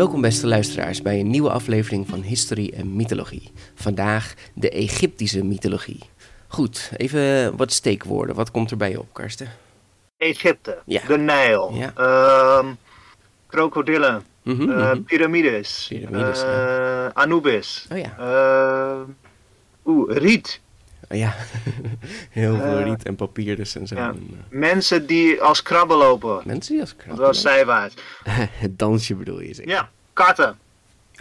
Welkom beste luisteraars bij een nieuwe aflevering van Historie en Mythologie. Vandaag de Egyptische mythologie. Goed, even wat steekwoorden. Wat komt er bij je op, Karsten? Egypte, Ja. de Nijl, Ja. ehm, krokodillen, mhm. piramides, Piramides, eh, Anubis, Oh ja. eh, oeh, riet. Ja, heel veel Eh, riet en papier dus en zo. ja. En, eh, Mensen die als krabben lopen, mensen die als krabben. zoals zijwaarts. Het dansje bedoel je zeker? Ja, katten,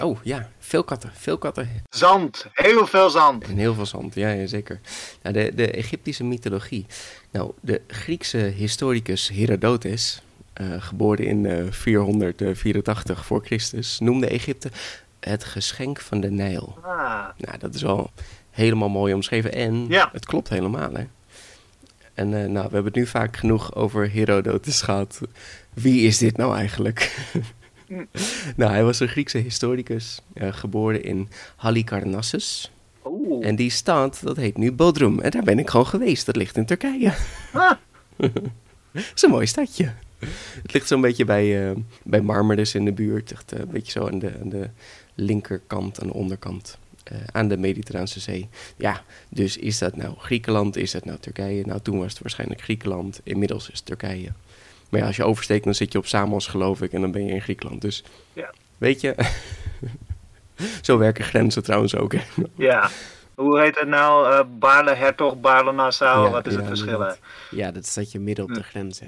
Oh ja, veel katten. Veel katten zand, heel veel zand. en heel veel zand. Ja, ja zeker. Nou, de, de Egyptische mythologie. Nou, de Griekse historicus Herodotus, eh, geboren in eh, 484 voor Christus, noemde Egypte het geschenk van de Nijl. Ah, Nou, dat is wel helemaal mooi omschreven. En Ja. het klopt helemaal, hè. En eh, nou, we hebben het nu vaak genoeg over Herodotus gehad. Wie is dit nou eigenlijk? nou, hij was een Griekse historicus, eh, geboren in Halikarnassus. oeh, En die stad, dat heet nu Bodrum. En daar ben ik gewoon geweest. Dat ligt in Turkije. Ah. dat is een mooi stadje. Het ligt zo'n beetje bij, eh bij Marmaris in de buurt. Echt een beetje zo aan de, aan de linkerkant, aan de onderkant. Eh, aan de Mediterraanse Zee. Ja, dus is dat nou Griekenland? Is dat nou Turkije? Nou, toen was het waarschijnlijk Griekenland. Inmiddels is het Turkije. Maar ja, als je oversteekt, dan zit je op Samos, geloof ik. En dan ben je in Griekenland. Dus Ja. weet je... zo werken grenzen trouwens ook. hè. ja. Hoe heet het nou? eh Baarle Hertog, Baarle Nassau, Ja, wat is ja, het verschil? Ja, dat staat je midden op de grens, hè.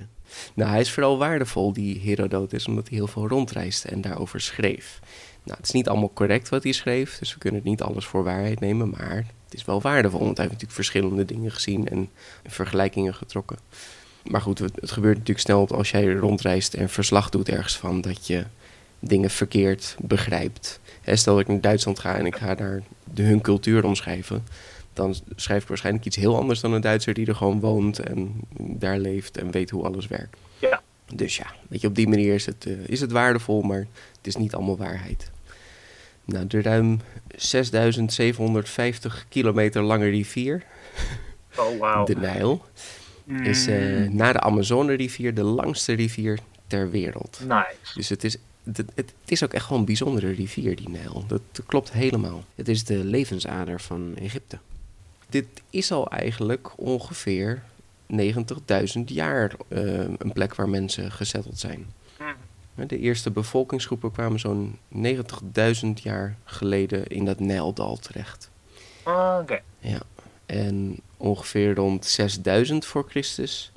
Nou, hij is vooral waardevol, die Herodotus, omdat hij heel veel rondreisde en daarover schreef. Nou, het is niet allemaal correct wat hij schreef, dus we kunnen niet alles voor waarheid nemen, maar het is wel waardevol, want hij heeft natuurlijk verschillende dingen gezien en vergelijkingen getrokken. Maar goed, het, het gebeurt natuurlijk snel als jij rondreist en verslag doet ergens van, dat je dingen verkeerd begrijpt. Stel dat ik naar Duitsland ga en ik ga daar de, hun cultuur omschrijven, dan schrijf ik waarschijnlijk iets heel anders dan een Duitser die er gewoon woont en daar leeft en weet hoe alles werkt. Dus ja, weet je, op die manier is het, eh, is het waardevol, maar het is niet allemaal waarheid. Nou, de ruim 6750 kilometer lange rivier, Oh, wauw. de Nijl, is eh, Mm, na de Amazone-rivier de langste rivier ter wereld. nice. Dus het is, het, het, het is ook echt gewoon een bijzondere rivier, die Nijl. Dat klopt helemaal. Het is de levensader van Egypte. Dit is al eigenlijk ongeveer 90.000 jaar eh, een plek waar mensen gezetteld zijn. Mhm. De eerste bevolkingsgroepen kwamen zo'n 90.000 jaar geleden in dat Nijldal terecht. Oké. Ja. En ongeveer rond 6000 voor Christus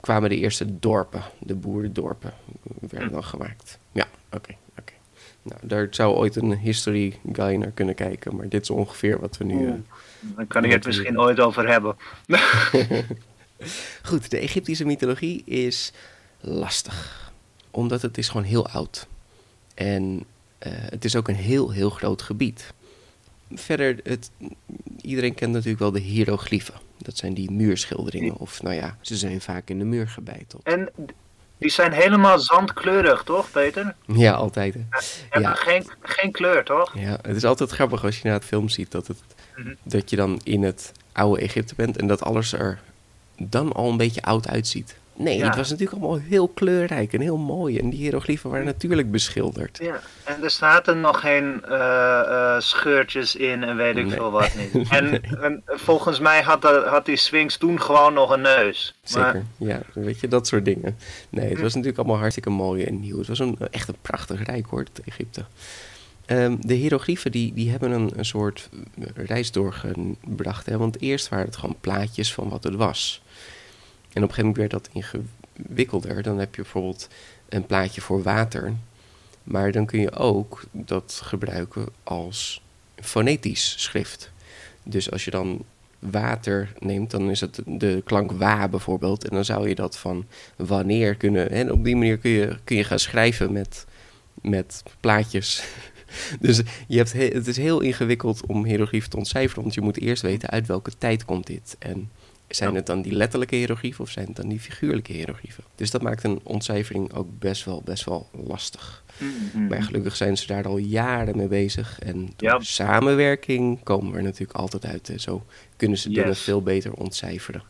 kwamen de eerste dorpen, de boerendorpen, werden dan gemaakt. Ja, oké, oké. Nou, daar zou ooit een history guy naar kunnen kijken, maar dit is ongeveer wat we nu... Oeh. Dan kan ik het misschien ooit over hebben. Goed, de Egyptische mythologie is lastig. Omdat het is gewoon heel oud. En eh, het is ook een heel, heel groot gebied. Verder, het, iedereen kent natuurlijk wel de hieroglyphen. Dat zijn die muurschilderingen. Of nou ja, Ze zijn vaak in de muur gebeiteld. En die zijn helemaal zandkleurig, toch, Peter? ja, altijd. Hè. Hebben Ja. geen, geen kleur, toch? Ja, het is altijd grappig als je naar het film ziet dat, het, Mhm. dat je dan in het oude Egypte bent en dat alles er dan al een beetje oud uitziet. Nee, Ja. het was natuurlijk allemaal heel kleurrijk en heel mooi. En die hieroglyphen waren natuurlijk beschilderd. Ja. En er zaten nog geen eh, eh, scheurtjes in en weet ik Nee. veel wat niet. En, en volgens mij had, de, had die Sphinx toen gewoon nog een neus. Maar- Zeker, ja, weet je, dat soort dingen. Nee, het was natuurlijk allemaal hartstikke mooi en nieuw. Het was een, echt een prachtig rijk hoor, het Egypte. Ehm, de hieroglyphen die, die hebben een, een soort reis doorgebracht. Hè? Want eerst waren het gewoon plaatjes van wat het was. En op een gegeven moment werd dat ingewikkelder. Dan heb je bijvoorbeeld een plaatje voor water. Maar dan kun je ook dat gebruiken als fonetisch schrift. Dus als je dan water neemt, dan is het de klank wa bijvoorbeeld. En dan zou je dat van wanneer kunnen. En op die manier kun je, kun je gaan schrijven met, met plaatjes. Dus je hebt he- het is heel ingewikkeld om hieroglyphen te ontcijferen, want je moet eerst weten uit welke tijd komt dit. En zijn het dan die letterlijke hieroglyphen of zijn het dan die figuurlijke hieroglyphen? Dus dat maakt een ontcijfering ook best wel, best wel lastig. Mhm. Maar gelukkig zijn ze daar al jaren mee bezig. En door Ja. samenwerking komen we er natuurlijk altijd uit. Zo kunnen ze dingen Yes. veel beter ontcijferen.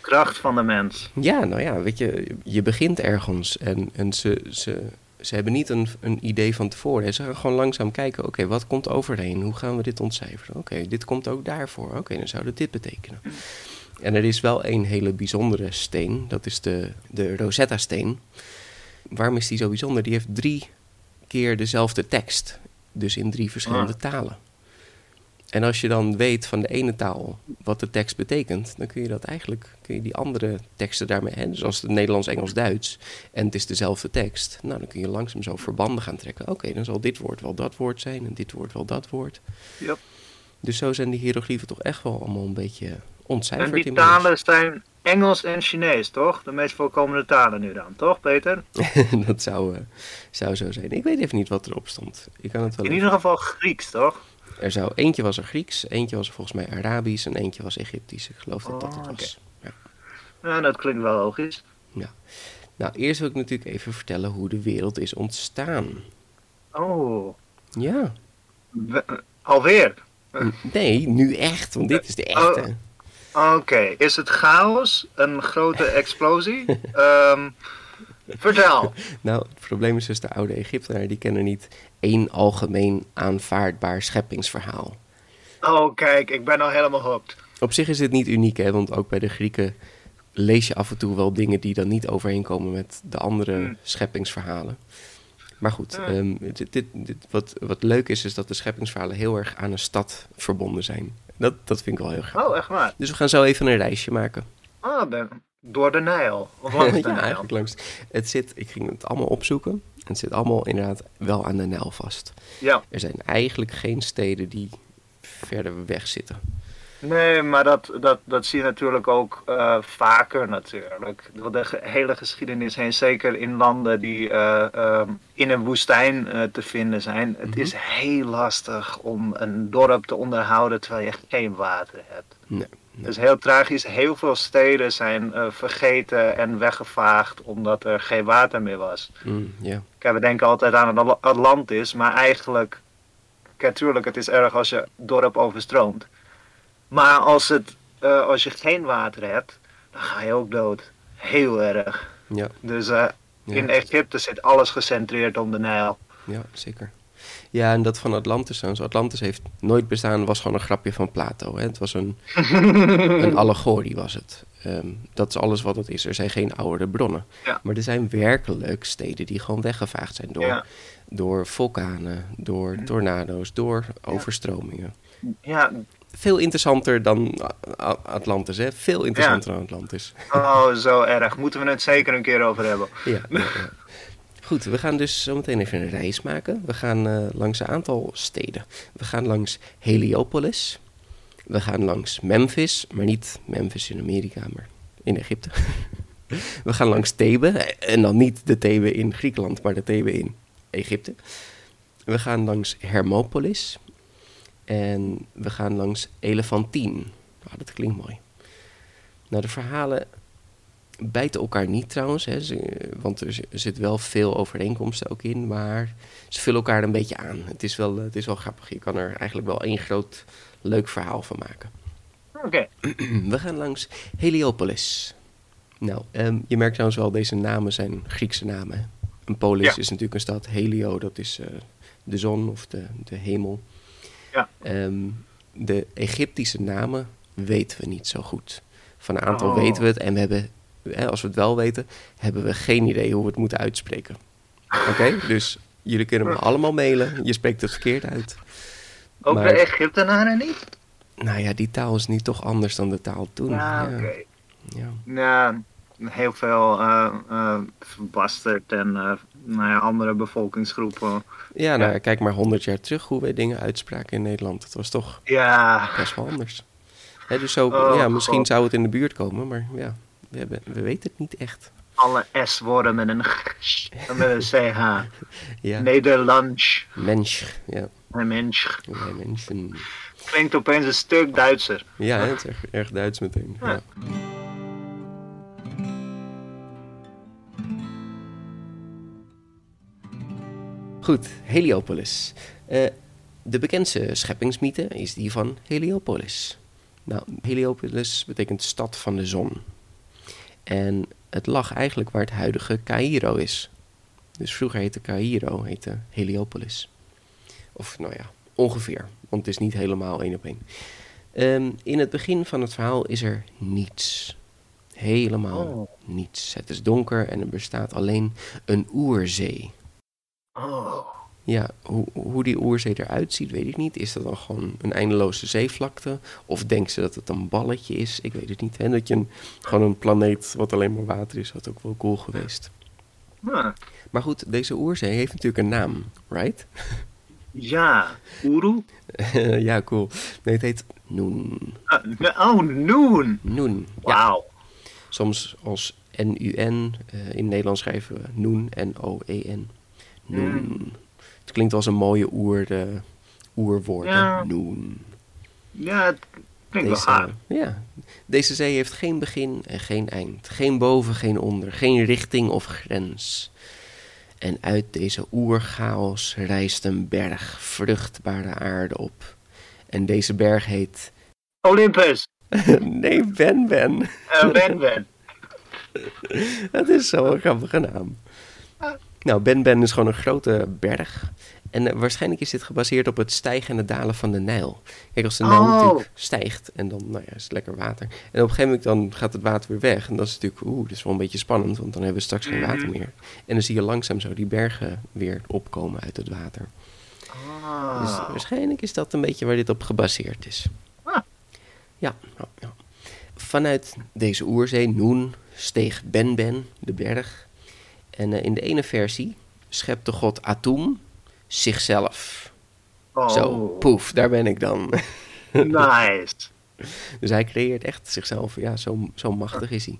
Kracht van de mens. Ja, nou ja, weet je, je begint ergens en, en ze, ze, ze hebben niet een, een idee van tevoren. hè. Ze gaan gewoon langzaam kijken, oké, wat komt overheen? Hoe gaan we dit ontcijferen? Oké, dit komt ook daarvoor. Oké, dan zou dat dit betekenen. En er is wel een hele bijzondere steen, dat is de, de Rosetta-steen. Waarom is die zo bijzonder? Die heeft drie keer dezelfde tekst, dus in drie verschillende talen. En als je dan weet van de ene taal wat de tekst betekent, dan kun je dat eigenlijk, kun je die andere teksten daarmee, hè, zoals het Nederlands, Engels, Duits, en het is dezelfde tekst, nou dan kun je langzaam zo verbanden gaan trekken. Oké, dan zal dit woord wel dat woord zijn en dit woord wel dat woord. Yep. Dus zo zijn die hieroglyphen toch echt wel allemaal een beetje En ontcijferd die inmiddels. talen zijn Engels en Chinees, toch? De meest voorkomende talen nu dan, toch, Peter? dat zou, eh, zou zo zijn. Ik weet even niet wat erop stond. Ik kan het wel In ieder geval Grieks, toch? Er zou, eentje was er Grieks, eentje was er volgens mij Arabisch en eentje was Egyptisch. Ik geloof dat dat Oh, het oké. was. Ja. Ja, dat klinkt wel logisch. Nou, eerst wil ik natuurlijk even vertellen hoe de wereld is ontstaan. Oh, Ja. we- alweer. Nee, nu echt, want dit is de echte. Oké, is het chaos een grote explosie? Ehm, vertel. Nou, het probleem is dus de oude Egyptenaren, die kennen niet één algemeen aanvaardbaar scheppingsverhaal. Oh, kijk, ik ben al helemaal hooked. Op zich is dit niet uniek, hè, want ook bij de Grieken lees je af en toe wel dingen die dan niet overeenkomen met de andere Hmm. scheppingsverhalen. Maar goed, Ja. ehm, dit, dit, dit- wat, wat leuk is, is dat de scheppingsverhalen heel erg aan een stad verbonden zijn. Dat, dat vind ik wel heel graag. Oh, echt waar? Dus we gaan zo even een reisje maken. Ah, ben, door de Nijl. Of langs de ja, Nijl. eigenlijk langs. Het zit, ik ging het allemaal opzoeken. Het zit allemaal inderdaad wel aan de Nijl vast. Ja, Er zijn eigenlijk geen steden die verder weg zitten. Nee, maar dat, dat, dat zie je natuurlijk ook eh, vaker natuurlijk. Door de hele geschiedenis heen, zeker in landen die eh, ehm, in een woestijn eh, te vinden zijn. Het Mhm. is heel lastig om een dorp te onderhouden terwijl je geen water hebt. Nee. Het is heel tragisch. Heel veel steden zijn vergeten en weggevaagd omdat er geen water meer was. Mm. Kijk, we denken altijd aan Atl- Atlantis, maar eigenlijk, kijk, tuurlijk, het is erg als je dorp overstroomt. Maar als, het, eh, als je geen water hebt, dan ga je ook dood. Heel erg. Ja, Dus eh, ja, in Egypte zit alles gecentreerd om de Nijl. ja, zeker. Ja, en dat van Atlantis trouwens. Atlantis heeft nooit bestaan, was gewoon een grapje van Plato. Hè? Het was een, een allegorie, was het. Ehm, dat is alles wat het is. Er zijn geen oude bronnen. Ja. Maar er zijn werkelijk steden die gewoon weggevaagd zijn door, Ja. door vulkanen, door tornado's, door overstromingen. Ja, Veel interessanter dan Atlantis, hè? Veel interessanter dan Atlantis. oh, zo erg. Moeten we het zeker een keer over hebben. Ja, ja, ja. Goed, we gaan dus zometeen even een reis maken. We gaan eh, langs een aantal steden. We gaan langs Heliopolis. We gaan langs Memphis, maar niet Memphis in Amerika, maar in Egypte. We gaan langs Thebe, en dan niet de Thebe in Griekenland, maar de Thebe in Egypte. We gaan langs Hermopolis. En we gaan langs Elephantine. Nou, dat klinkt mooi. Nou, de verhalen bijten elkaar niet trouwens, hè, want er zi- zit wel veel overeenkomsten ook in, maar ze vullen elkaar een beetje aan. Het is wel, het is wel grappig. Je kan er eigenlijk wel één groot leuk verhaal van maken. Oké. We gaan langs Heliopolis. Nou, ehm, je merkt trouwens wel, deze namen zijn Griekse namen. Een polis Ja. is natuurlijk een stad. Helio, dat is eh, de zon of de, de hemel. Ja. Ehm, de Egyptische namen weten we niet zo goed. Van een aantal Oh. weten we het en we hebben, hè, als we het wel weten, hebben we geen idee hoe we het moeten uitspreken. Oké, dus jullie kunnen me allemaal mailen. Je spreekt het verkeerd uit. Ook Maar- de Egyptenaren niet? Nou ja, die taal is nu toch anders dan de taal toen. Ja, oké. ja. Nou, heel veel eh eh, verbasterd en eh, nou ja, andere bevolkingsgroepen. Ja, nou, Ja. kijk maar honderd jaar terug hoe wij dingen uitspraken in Nederland. Het was toch Ja, best wel anders. Hè, dus zo, Oh, ja, misschien God. zou het in de buurt komen, maar ja, we, hebben, we weten het niet echt. alle S-woorden met een g en met een CH. Ja, Nederlands. mens. Ja, Een mens. mensen. Klinkt opeens een stuk Duitser. Ja, het is erg, erg Duits meteen. Ja. Goed, Heliopolis. Eh, de bekendste scheppingsmythe is die van Heliopolis. Nou, Heliopolis betekent stad van de zon. En het lag eigenlijk waar het huidige Cairo is. Dus vroeger heette Cairo, heette Heliopolis. Of nou ja, ongeveer, want het is niet helemaal één op één. Ehm, in het begin van het verhaal is er niets. Helemaal Oh. niets. Het is donker en er bestaat alleen een oerzee. Oh. Ja, hoe, hoe die oerzee eruit ziet, weet ik niet. Is dat dan gewoon een eindeloze zeevlakte? Of denken ze dat het een balletje is? Ik weet het niet. En dat je een, gewoon een planeet wat alleen maar water is, had ook wel cool geweest. Ah, Maar goed, deze oerzee heeft natuurlijk een naam, right? Ja, Uru? ja, cool. Nee, het heet Noen. Ah, oh, Noon. Noen. Ja, Wauw. soms als N-U-N. eh, in Nederland schrijven we Noen, N-O-E-N. Noen. Het klinkt als een mooie oer, eh, oerwoord. Ja. Noen. Ja, het klinkt wel Deze, gaaf. ja. Deze zee heeft geen begin en geen eind. Geen boven, geen onder. Geen richting of grens. En uit deze oerchaos rijst een berg vruchtbare aarde op. En deze berg heet... Olympus. nee, Ben Ben. Uh, ben Ben. Dat is zo'n grappige naam. Nou, Ben Ben is gewoon een grote berg. En eh, waarschijnlijk is dit gebaseerd op het stijgen en het dalen van de Nijl. Kijk, als de Nijl Oh. natuurlijk stijgt en dan nou ja, is het lekker water. En op een gegeven moment dan gaat het water weer weg. En dat is natuurlijk, oeh, dat is wel een beetje spannend, want dan hebben we straks geen water Mhm. meer. En dan zie je langzaam zo die bergen weer opkomen uit het water. Dus Ah. waarschijnlijk is dat een beetje waar dit op gebaseerd is. Ah. Ja, ja, ja. Vanuit deze oerzee, Noen, steeg Ben Ben, de berg. En eh, in de ene versie schept de god Atum zichzelf. Oh, Zo, poef, daar ben ik dan. nice. dus hij creëert echt zichzelf, ja, zo, zo machtig is hij.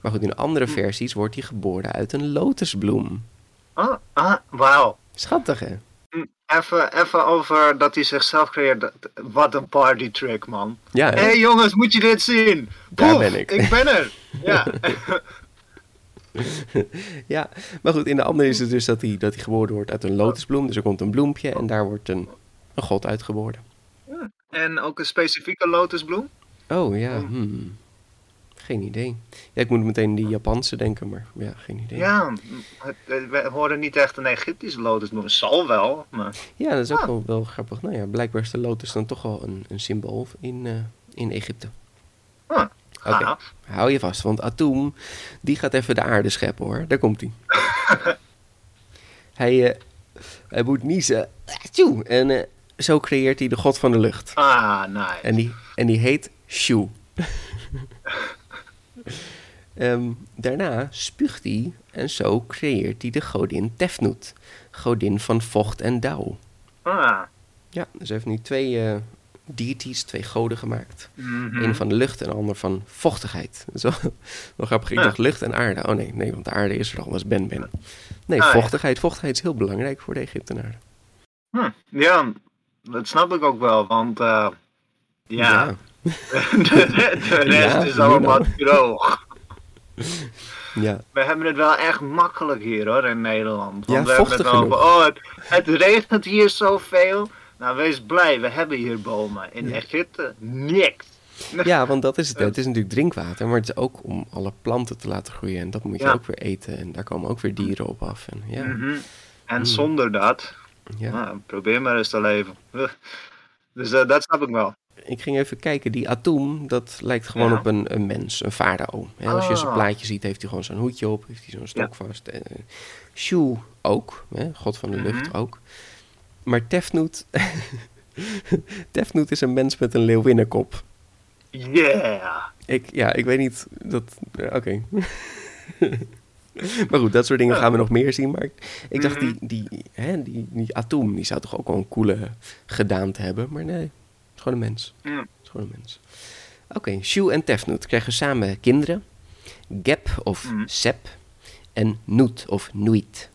Maar goed, in andere versies wordt hij geboren uit een lotusbloem. Ah, ah, wauw. Schattig, hè? Even, even over dat hij zichzelf creëert. Wat een party trick, man. Ja, Hé hey, jongens, moet je dit zien? Daar Poef, ben ik. Ik ben er. Ja. Ja, maar goed, in de andere is het dus dat hij, dat hij geboren wordt uit een lotusbloem. Dus er komt een bloempje en daar wordt een, een god uitgeboren. en ook een specifieke lotusbloem? Oh ja, hmm. geen idee. Ja, ik moet meteen die Japanse denken, maar ja, geen idee. Ja, we horen niet echt een Egyptische lotusbloem. Zal wel, maar... Ja, dat is ook Ah. wel, wel grappig. Nou ja, blijkbaar is de lotus dan toch wel een, een symbool in, eh, in Egypte. Ah, Oké, hou je vast, want Atum, die gaat even de aarde scheppen hoor. Daar komt hij. hij, eh, hij moet niezen. En eh, zo creëert hij de god van de lucht. Ah, nice. En die, en die heet Shu. Ehm, daarna spuugt hij en zo creëert hij de godin Tefnut. Godin van vocht en dauw. Ah. Ja, dus hij heeft nu twee eh deities, twee goden gemaakt. mhm. Eén van de lucht en de ander van vochtigheid. Is wel, grappig. Ik Ja. dacht lucht en aarde. Oh nee, nee, want de aarde is er al, dat is Ben Ben. Nee, Ah, ja. vochtigheid. Vochtigheid is heel belangrijk voor de Egyptenaren. Hm, Ja, dat snap ik ook wel, want... eh, ja, de, de rest Ja, is allemaal droog. Ja, We hebben het wel echt makkelijk hier hoor, in Nederland. Ja, Want we hebben het over, oh, het, het regent hier zoveel. Nou, wees blij, we hebben hier bomen. In Egypte, niks. Ja, want dat is het. Het is natuurlijk drinkwater, maar het is ook om alle planten te laten groeien. En dat moet je Ja. ook weer eten. En daar komen ook weer dieren op af. En, ja, Mhm. En Mm. zonder dat, ja. nou, probeer maar eens te leven. Dus eh, dat snap ik wel. Ik ging even kijken. Die Atum, dat lijkt gewoon Ja. op een, een mens, een farao. Als je zijn Ah. plaatje ziet, heeft hij gewoon zo'n hoedje op. Heeft hij zo'n stok vast. Eh, Shu ook, hè, god van de lucht Mhm. ook. Maar Tefnut... Tefnut is een mens met een leeuwinnenkop. Yeah! Ik, ja, ik weet niet dat... Oké. maar goed, dat soort dingen gaan we nog meer zien. Maar ik, ik dacht, die, die, hè, die, die atoom, die zou toch ook wel een coole gedaante hebben. Maar nee, het is gewoon een mens. Ja. Het is gewoon een mens. Oké, Shu en Tefnut krijgen samen kinderen. Gep of Mhm. Sep. En Nut of Nuit.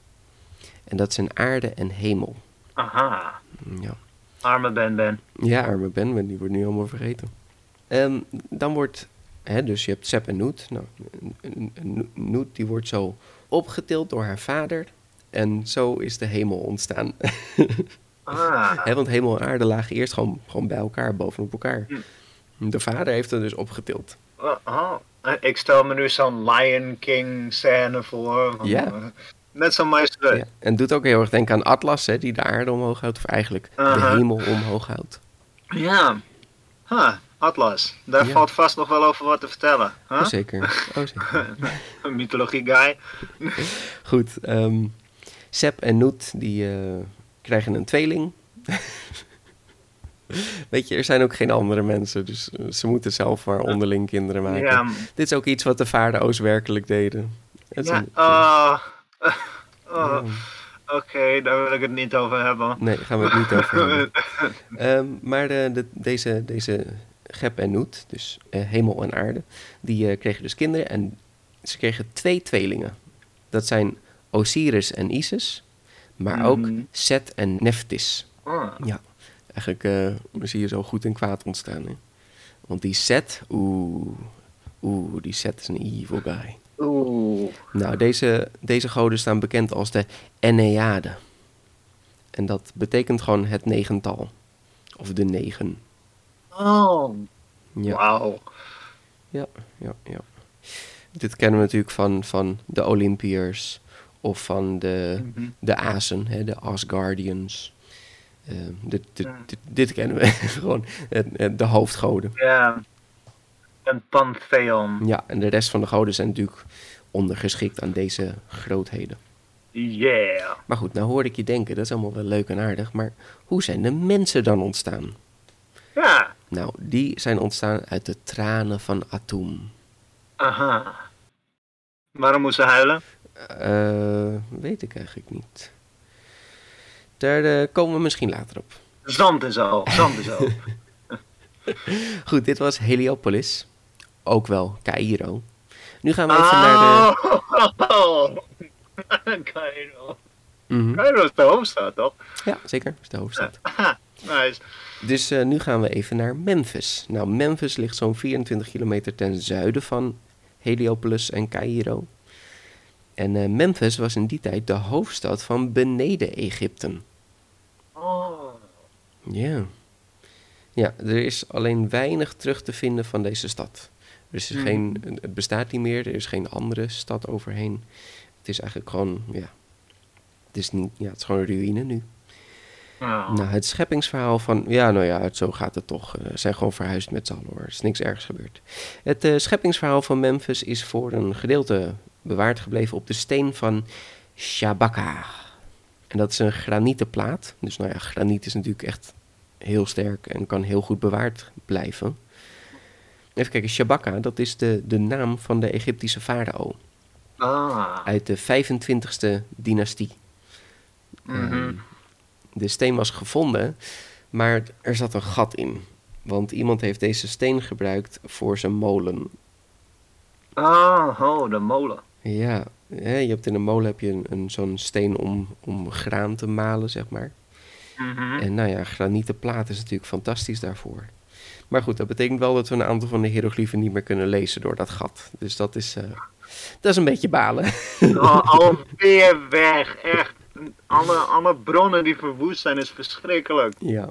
En dat zijn aarde en hemel. Aha. Ja. Arme Ben Ben. Ja, arme Ben, maar die wordt nu allemaal vergeten. Ehm, dan wordt, hè, dus je hebt Sep en Noet. Nou, Noet die wordt zo opgetild door haar vader. En zo is de hemel ontstaan. Ah. Want hemel en aarde lagen eerst gewoon, gewoon bij elkaar, bovenop elkaar. De vader heeft het dus opgetild. Oh, oh. Eh, Ik stel me nu zo'n Lion King scène voor. Ja. Eh, Net zo maestreus. Ja. En doet ook heel erg denken aan Atlas, hè, die de aarde omhoog houdt. Of eigenlijk de hemel omhoog houdt. Ja. Huh, Atlas. Daar Ja. valt vast nog wel over wat te vertellen. Huh? Oh, zeker. Oh, zeker. Een mythologie guy. Goed, ehm Sep en Noet die eh, krijgen een tweeling. Weet je, er zijn ook geen andere mensen, dus eh, ze moeten zelf maar onderling kinderen maken. Ja. Dit is ook iets wat de vaardero's werkelijk deden. Het Ja. een- Oh. Oh. Oké, daar wil ik het niet over hebben. Nee, daar gaan we het niet over hebben. Ehm, maar de, de- deze, deze Gep en Noet, dus eh, hemel en aarde, die eh, kregen dus kinderen en ze kregen twee tweelingen. Dat zijn Osiris en Isis, maar ook Mhm. Set en Nephthys. Oh. Ja, eigenlijk eh, zie je zo goed en kwaad ontstaan. Hè? Want die Set, oeh, oeh, die Set is een evil guy. Oeh. Nou, deze, deze goden staan bekend als de Enneade. En dat betekent gewoon het negental. Of de negen. Oh. Ja, Wauw. ja, ja, ja. Dit kennen we natuurlijk van, van de Olympiërs. Of van de, Mhm. de Azen, hè, de Asgardians. Eh, dit, dit, Ja. dit, dit kennen we gewoon. de hoofdgoden. Ja. Een pantheon. Ja, en de rest van de goden zijn natuurlijk ondergeschikt aan deze grootheden. Yeah. Maar goed, nou hoorde ik je denken, dat is allemaal wel leuk en aardig. Maar hoe zijn de mensen dan ontstaan? Ja. Nou, die zijn ontstaan uit de tranen van Atum. Aha. Waarom moest ze huilen? Eh, weet ik eigenlijk niet. Daar eh, komen we misschien later op. Zand is al. Zand is al. Goed, dit was Heliopolis. Ook wel Cairo. Nu gaan we even naar de... Oh. Cairo. Mhm. Cairo is de hoofdstad, toch? Ja, zeker. Is de hoofdstad. Nice. Dus eh, nu gaan we even naar Memphis. Nou, Memphis ligt zo'n 24 kilometer ten zuiden van Heliopolis en Cairo. En eh, Memphis was in die tijd de hoofdstad van beneden-Egypte. Oh. Ja. Ja, er is alleen weinig terug te vinden van deze stad. Er is Mhm. geen, het bestaat niet meer, er is geen andere stad overheen. Het is eigenlijk gewoon, ja, het is, niet, ja, het is gewoon een ruïne nu. Oh. Nou, het scheppingsverhaal van, ja, nou ja, het, zo gaat het toch. Eh, Ze zijn gewoon verhuisd met z'n allen hoor, er is niks ergs gebeurd. Het eh, scheppingsverhaal van Memphis is voor een gedeelte bewaard gebleven op de steen van Shabaka. En dat is een granieten plaat. Dus nou ja, graniet is natuurlijk echt heel sterk en kan heel goed bewaard blijven. Even kijken, Shabaka, dat is de, de naam van de Egyptische farao Ah. uit de 25e dynastie. Mhm. Ehm, de steen was gevonden, maar er zat een gat in. Want iemand heeft deze steen gebruikt voor zijn molen. Oh, oh, de molen. Ja, hè, je hebt in een molen heb je een, een, zo'n steen om, om graan te malen, zeg maar. Mhm. En nou ja, granieten plaat is natuurlijk fantastisch daarvoor. Maar goed, dat betekent wel dat we een aantal van de hieroglyphen niet meer kunnen lezen door dat gat. Dus dat is, eh, dat is een beetje balen. Oh, alweer weg. Echt. Alle, alle bronnen die verwoest zijn is verschrikkelijk. Ja.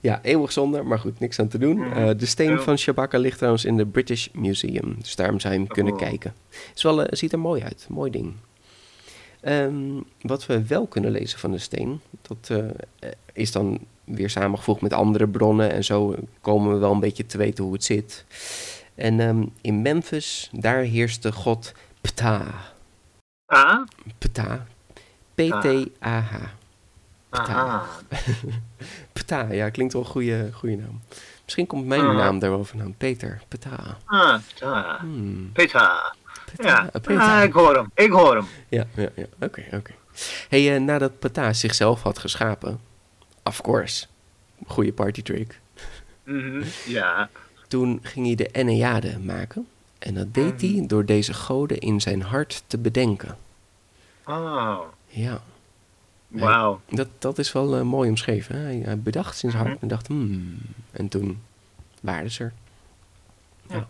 Ja, eeuwig zonde, maar goed, niks aan te doen. Eh, de steen van Shabaka ligt trouwens in de British Museum. Dus daarom zou je hem kunnen Oh. kijken. Is wel, eh, ziet er mooi uit, mooi ding. Ehm, wat we wel kunnen lezen van de steen, dat is dan weer samengevoegd met andere bronnen. En zo komen we wel een beetje te weten hoe het zit. En ehm, in Memphis, daar heerst de god Ptah. Ah? Ptah. P-T-A-H. Aha. Ptah, ja, klinkt wel een goede, goede naam. Misschien komt mijn Ah. naam daar wel vandaan. Peter, Peta. Ah. Hmm, Peta. Peta, Ja, Peta. Ah, ik hoor hem. Ik hoor hem. Ja, ja, ja. Oké, oké. Hey, eh, nadat Peta zichzelf had geschapen, of course, goede party trick. Mhm, Ja. Toen ging hij de Enneade maken. En dat deed hij door deze goden in zijn hart te bedenken. Oh, Ja, wauw. dat, dat is wel eh, mooi omschreven. Hè? Hij, hij bedacht zijn hart en dacht, hmm. En toen waren ze er. Ja.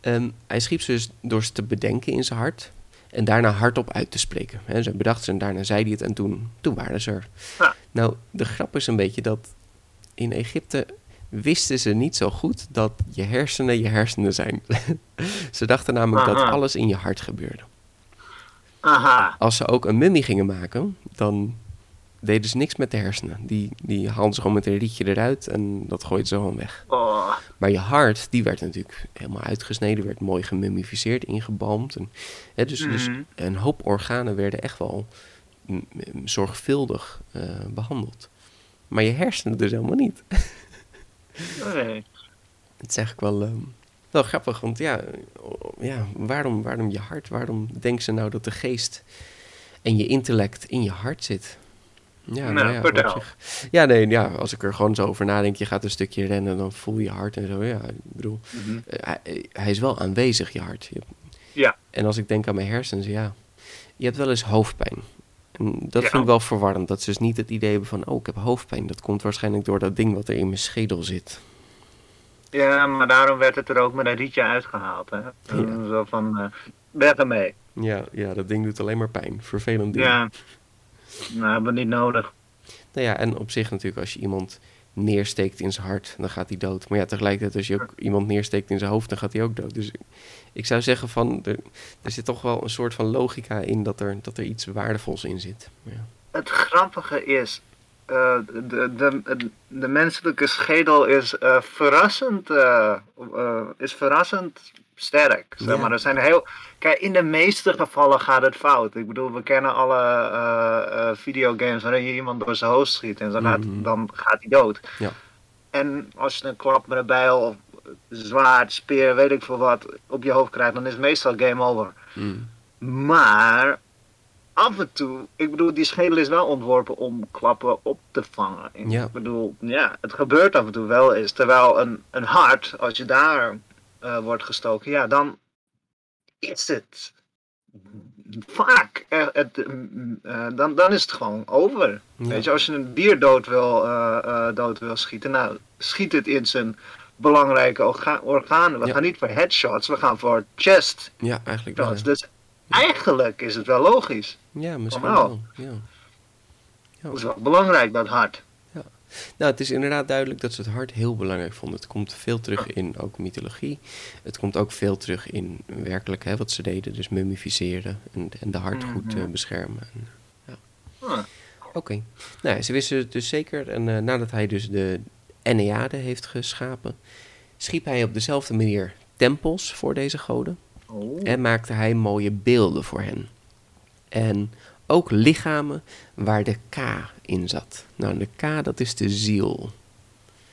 Ehm, hij schiep ze dus door ze te bedenken in zijn hart. En daarna hardop uit te spreken. Hè? Ze bedacht ze en daarna zei hij het en toen, toen waren ze er. Ja. Nou, de grap is een beetje dat in Egypte wisten ze niet zo goed dat je hersenen je hersenen zijn. ze dachten namelijk dat alles in je hart gebeurde. Aha. Als ze ook een mummie gingen maken, dan deden ze niks met de hersenen. Die, die haalden ze gewoon met een rietje eruit en dat gooiden ze gewoon weg. Oh, Maar je hart, die werd natuurlijk helemaal uitgesneden, werd mooi gemummificeerd, ingebalmd. En, hè, dus, dus Mhm. een hoop organen werden echt wel zorgvuldig eh, behandeld. Maar je hersenen dus helemaal niet. nee. Het is eigenlijk wel, ehm, wel grappig, want ja, ja waarom, waarom je hart? Waarom denken ze nou dat de geest en je intellect in je hart zit? Ja, Nou, ja, vertel. zich- ja, nee, ja, als ik er gewoon zo over nadenk, je gaat een stukje rennen, dan voel je hart en zo. Ja, ik bedoel, Mhm. eh, hij, hij is wel aanwezig, je hart. Je- Ja. En als ik denk aan mijn hersens, ja, je hebt wel eens hoofdpijn. En dat Ja. vind ik wel verwarrend, dat ze dus niet het idee hebben van, oh, ik heb hoofdpijn. Dat komt waarschijnlijk door dat ding wat er in mijn schedel zit. Ja, maar daarom werd het er ook met een rietje uitgehaald. Hè? Ja. Zo van, eh weg ermee. Ja, ja, dat ding doet alleen maar pijn. Vervelend ding. Ja. Nou, hebben we niet nodig. Nou ja, en op zich natuurlijk, als je iemand neersteekt in zijn hart, dan gaat hij dood. Maar ja, tegelijkertijd, als je ook iemand neersteekt in zijn hoofd, dan gaat hij ook dood. Dus ik zou zeggen van, er, er zit toch wel een soort van logica in dat er, dat er iets waardevols in zit. Ja. Het grappige is, eh, de, de, de menselijke schedel is eh, verrassend, eh, is verrassend sterk. Zeg Ja. maar. Er zijn heel, kijk, in de meeste gevallen gaat het fout. Ik bedoel, we kennen alle videogames waarin je iemand door zijn hoofd schiet en dan, Mhm. gaat, dan gaat hij dood. Ja. En als je een klap met een bijl of zwaard, speer, weet ik veel wat, op je hoofd krijgt, dan is het meestal game over. Mm. Maar af en toe, ik bedoel, die schedel is wel ontworpen om klappen op te vangen. Ik Ja. bedoel, ja, het gebeurt af en toe wel eens. Terwijl een, een hart, als je daar eh, wordt gestoken, ja, dan is het vaak, eh, het, eh, dan, dan is het gewoon over. Ja. Weet je, als je een dier dood wil, dood wil schieten, nou, schiet het in zijn belangrijke orga- organen. We Ja. gaan niet voor headshots, we gaan voor chest Ja, eigenlijk wel. ja. Dus eigenlijk is het wel logisch. Ja, misschien wel. Ja. Het is wel belangrijk, dat hart. Nou, het is inderdaad duidelijk dat ze het hart heel belangrijk vonden. Het komt veel terug in ook mythologie. Het komt ook veel terug in werkelijk hè, wat ze deden. Dus mummificeren en, en de hart goed Mhm. eh, beschermen. En, Hm. Oké. Nou, ze wisten het dus zeker. En eh, nadat hij dus de Enneade heeft geschapen, schiep hij op dezelfde manier tempels voor deze goden. Oh. En maakte hij mooie beelden voor hen. En ook lichamen waar de K in zat. Nou, de K, dat is de ziel.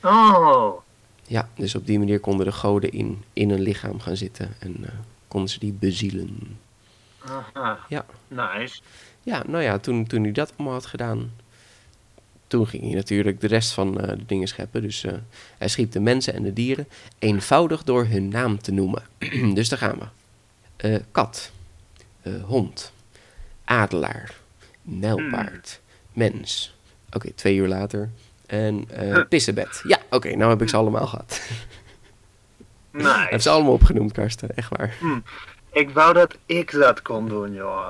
Oh. Ja, dus op die manier konden de goden in, in een lichaam gaan zitten en eh, konden ze die bezielen. Aha. Ja. Nice. Ja, nou ja, toen, toen hij dat allemaal had gedaan, toen ging hij natuurlijk de rest van eh, de dingen scheppen. Dus eh, hij schiep de mensen en de dieren eenvoudig door hun naam te noemen. dus daar gaan we. Eh, kat, hond, adelaar, nijlpaard, mens. Oké, twee uur later. En pissebed. Ja, oké, nou heb ik ze allemaal gehad. Hij heeft Nice. ze allemaal opgenoemd, Karsten. Echt waar. Ik wou dat ik dat kon doen, joh.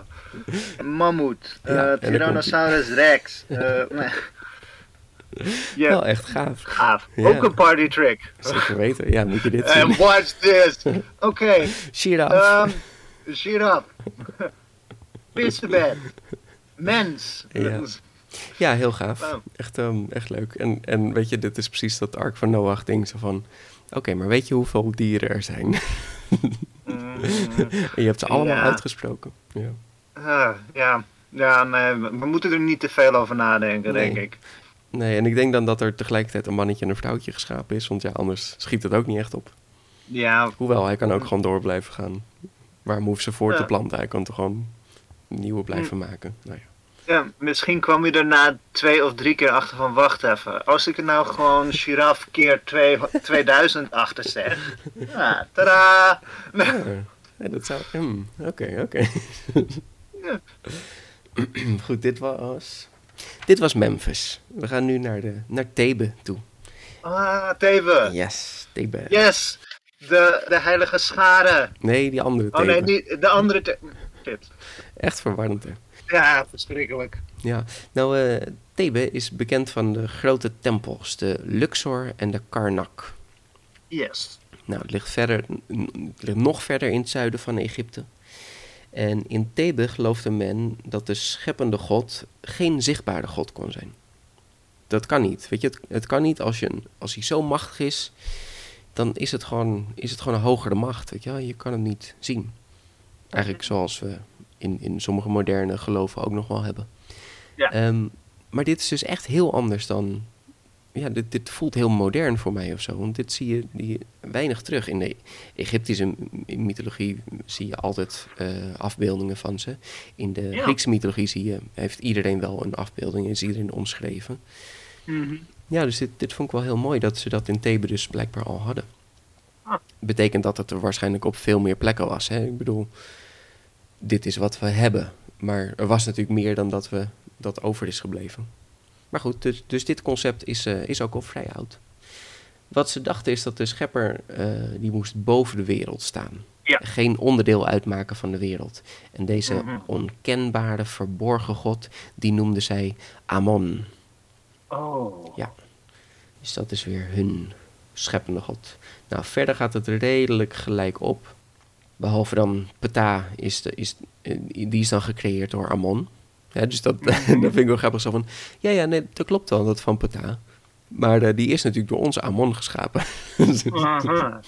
Mammoet. Ja, Tyrannosaurus Rex. ja, Wel echt gaaf. gaaf. Ja. Ook een party trick. Zeker weten. Ja, moet je dit zien. And watch this. Oké. Shit Um, shut up. Mens. Ja. Ja, heel gaaf. Echt, ehm, echt leuk. En, en weet je, dit is precies dat Ark van Noach ding. Zo van, oké, maar weet je hoeveel dieren er zijn? Mm, je hebt ze allemaal Ja. uitgesproken. Ja. ah, ja. Ja, nee, we we moeten er niet te veel over nadenken, Nee. denk ik. Nee, en ik denk dan dat er tegelijkertijd een mannetje en een vrouwtje geschapen is. Want ja, anders schiet het ook niet echt op. Ja, Hoewel, hij kan ook gewoon door blijven gaan. Waarom hoeft ze voor te planten? Hij kan toch gewoon nieuwe blijven maken. Nou ja. ja, misschien kwam je er na twee of drie keer achter van wacht even. Als ik er nou gewoon giraf keer twee, 2000 achter zeg. Ja, tadaa! Ja, ja, dat zou... hmm, Oké, oké. Ja. Goed, dit was... Dit was Memphis. We gaan nu naar, de, naar Thebe toe. Ah, Thebe. Yes, Thebe. Yes! De, de heilige schare. Nee, die andere Oh Thebe. nee, niet, de andere The Shit. Echt verwarrend, hè? Ja, verschrikkelijk. Ja, nou, eh Thebe is bekend van de grote tempels, de Luxor en de Karnak. Yes. Nou, het ligt, verder, het ligt nog verder in het zuiden van Egypte. En in Thebe geloofde men dat de scheppende God geen zichtbare God kon zijn. Dat kan niet. Weet je, het, het kan niet als, je, als hij zo machtig is, dan is het gewoon, is het gewoon een hogere macht. Weet je, wel. je kan hem niet zien. Eigenlijk zoals we in, in sommige moderne geloven ook nog wel hebben. Ja. Ehm, maar dit is dus echt heel anders dan. Ja, dit, dit voelt heel modern voor mij of zo. Want dit zie je die, weinig terug. In de Egyptische mythologie zie je altijd eh, afbeeldingen van ze. In de Ja. Griekse mythologie zie je, heeft iedereen wel een afbeelding. Is iedereen omschreven. Mhm. Ja, dus dit, dit vond ik wel heel mooi dat ze dat in Thebe dus blijkbaar al hadden. Ah. Betekent dat het er waarschijnlijk op veel meer plekken was. Hè? Ik bedoel, dit is wat we hebben. Maar er was natuurlijk meer dan dat we dat over is gebleven. Maar goed, dus, dus dit concept is, eh, is ook al vrij oud. Wat ze dachten is dat de schepper, eh, die moest boven de wereld staan. Ja. Geen onderdeel uitmaken van de wereld. En deze Mhm. onkenbare, verborgen god, die noemden zij Amon. Oh. Ja. Dus dat is weer hun scheppende god. Nou, verder gaat het redelijk gelijk op. Behalve dan Ptah, is de, is, eh, die is dan gecreëerd door Amon. Ja, dus dat, dat vind ik wel grappig. Zo van, ja, ja, nee, dat klopt wel, dat van Ptah. Maar eh, die is natuurlijk door onze Amon geschapen.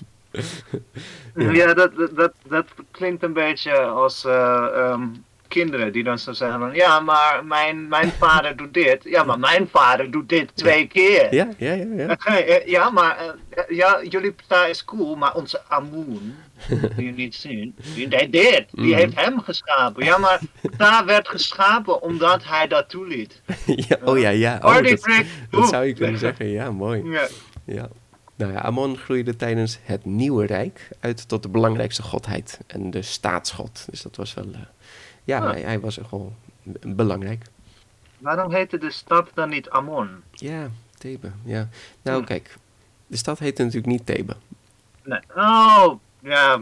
Ja. Ja, dat, dat, dat, klinkt een beetje als eh, ehm, kinderen die dan zo zeggen van ja, maar mijn, mijn vader doet dit. Ja, maar mijn vader doet dit twee keer. ja, ja, ja, ja. Eh, Ja, maar ja, jullie partij is cool, maar onze Amoen, die je niet zien, die deed. Die Mhm. heeft hem geschapen. Ja, maar daar werd geschapen omdat hij dat toeliet. ja oh ja, ja. Oh, dat, zou je kunnen zeggen. Ja, mooi. Ja. Ja. Nou ja, Amon groeide tijdens het Nieuwe Rijk uit tot de belangrijkste godheid en de staatsgod. Dus dat was wel, eh, ja, Ah. hij, hij was echt wel belangrijk. Waarom heette de stad dan niet Amon? Ja, Thebe, ja. Nou Hm. kijk, de stad heette natuurlijk niet Thebe. Nee. Oh, ja,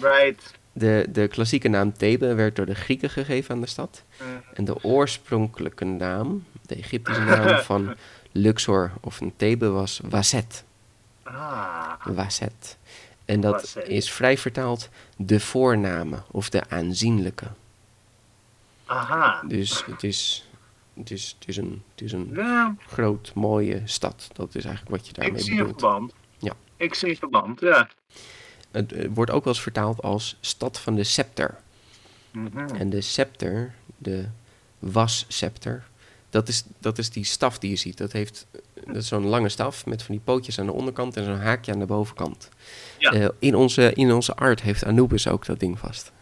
right. De, de klassieke naam Thebe werd door de Grieken gegeven aan de stad. En de oorspronkelijke naam, de Egyptische naam van Luxor of een Thebe was Waset. Ah, Waset. En dat Waset. is vrij vertaald de voorname of de aanzienlijke. aha. Dus het is, het is, het is, een, het is een Ja, groot, mooie stad. Dat is eigenlijk wat je ik daarmee zie een bedoelt. verband. Ja. Ik zie een verband, ja. Het eh, wordt ook wel eens vertaald als stad van de scepter. Mhm. En de scepter, de wasscepter, dat is, dat is die staf die je ziet. Dat, heeft, dat is zo'n lange staf met van die pootjes aan de onderkant en zo'n haakje aan de bovenkant. Ja. Eh, in, onze, in onze art heeft Anubis ook dat ding vast.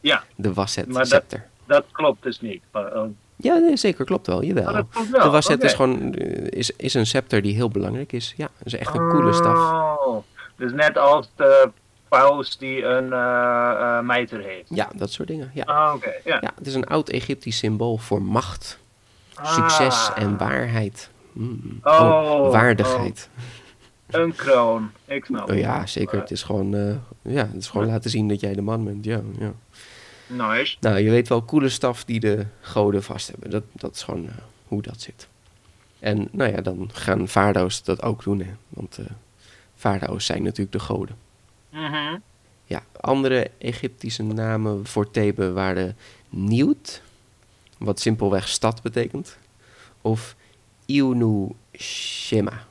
Ja, De wasset Maar dat- scepter. dat klopt dus niet. Maar, oh. Ja, nee, zeker, klopt wel, jawel. Oh, klopt wel. de wasset oké. is gewoon eh, is, is een scepter die heel belangrijk is. Ja, dat is echt een coole staf. Oh, dus net als de paus die een eh, mijter heeft. Ja, dat soort dingen. Ja. Ah, oké. Ja. ja, het is een oud Egyptisch symbool voor macht, succes Ah, en waarheid. Mm. Oh, waardigheid. Een kroon. Ik snap Oh, ja, zeker. Het is gewoon, eh, ja, het is gewoon laten zien dat jij de man bent. Ja, ja. Nice. Nou, je weet wel, coole staf die de goden vast hebben. Dat, dat is gewoon hoe dat zit. En nou ja, dan gaan farao's dat ook doen. Hè? Want farao's zijn natuurlijk de goden. Ja, andere Egyptische namen voor Thebe waren Nieuwt, wat simpelweg stad betekent, of Iunu Shema.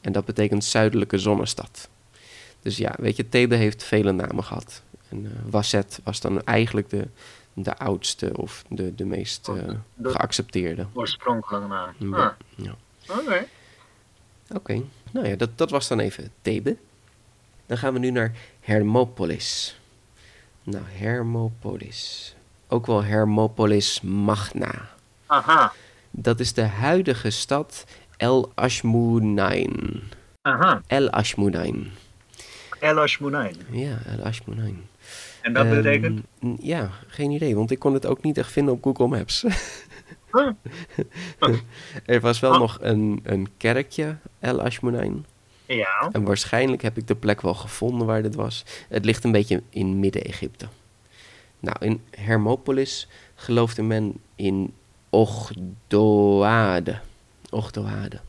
En dat betekent zuidelijke zonnestad. Dus ja, weet je, Thebe heeft vele namen gehad. En eh Wasset was dan eigenlijk de, de oudste of de, de meest eh, de- geaccepteerde. Oorspronkelijke naam. Ja, Ah, ja. Oké. Oké, nou ja, dat, dat was dan even Thebe. Dan gaan we nu naar Hermopolis. Nou, Hermopolis. Ook wel Hermopolis Magna. Aha. Dat is de huidige stad El Ashmunain. Aha. El Ashmunain. El Ashmunain. Ja, El Ashmunain. En dat Ehm, betekent? ja, geen idee, want ik kon het ook niet echt vinden op Google Maps. Huh. er was wel Ah. nog een, een kerkje, El Ashmunain. Ja. En waarschijnlijk heb ik de plek wel gevonden waar dit was. Het ligt een beetje in Midden-Egypte. Nou, in Hermopolis geloofde men in Ogdoade. Ogdoade.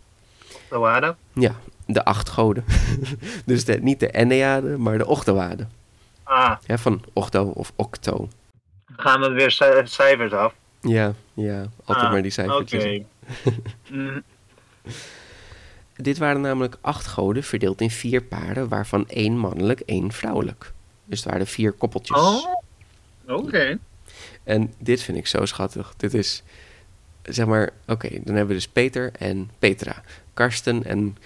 De waarde. Ja, de acht goden. dus de, niet de Enneade, maar de Ogdoade. Ah, Ja, van Ogdo of Octo. gaan we weer ci- cijfers af. Ja, ja, altijd Ah, maar die cijfertjes. Oké. Mm, Dit waren namelijk acht goden verdeeld in vier paren, waarvan één mannelijk, één vrouwelijk. Dus het waren vier koppeltjes. Oh. Oké. En dit vind ik zo schattig. Dit is, zeg maar, oké, dan hebben we dus Peter en Petra. Karsten en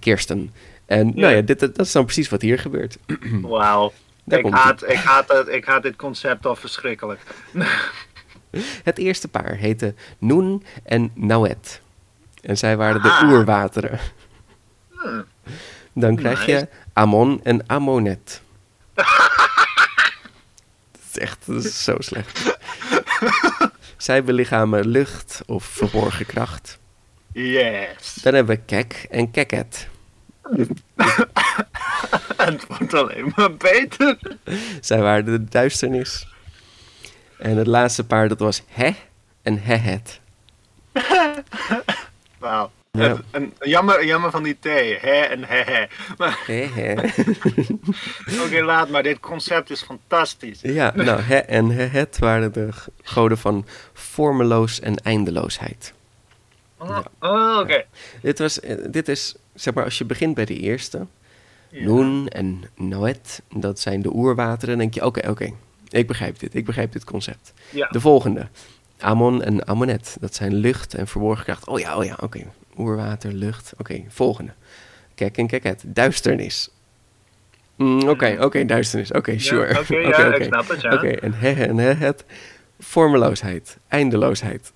Kirsten. En nou ja, dit, dat is dan precies wat hier gebeurt. Wauw. Daar Ik haat, ik, haat het, ik haat dit concept al verschrikkelijk. Het eerste paar heette Noen en Nauet. En zij waren de Ah. oerwateren. Dan krijg je. Amon en Amonet. dat is echt dat is zo slecht. zij belichamen lucht of verborgen kracht. Yes. Dan hebben we Kek en Keket. Het wordt alleen maar beter. Zij waren de duisternis. En het laatste paar, dat was He en Hehet. Wauw. Ja. Het- jammer, jammer van die thee. Hè en hè hè. Oké, laat maar. Dit concept is fantastisch. Ja, nou, He en Hehet waren de goden van vormeloos en eindeloosheid. Oh, oh, oké. Dit, was, eh, dit is, zeg maar, als je begint bij de eerste. Noen en Noet, dat zijn de oerwateren, dan denk je, oké, oké, ik begrijp dit, ik begrijp dit concept. Ja. De volgende, Amon en Amonet, dat zijn lucht en verborgen kracht. Oh ja, oh ja, oké, oerwater, lucht, oké, volgende. Kek en Keket, duisternis. Mm, Oké, oké, duisternis, oké, sure. oké, ja, ik snap het, ja. Oké, en Hehe en Hehet, vormeloosheid, eindeloosheid.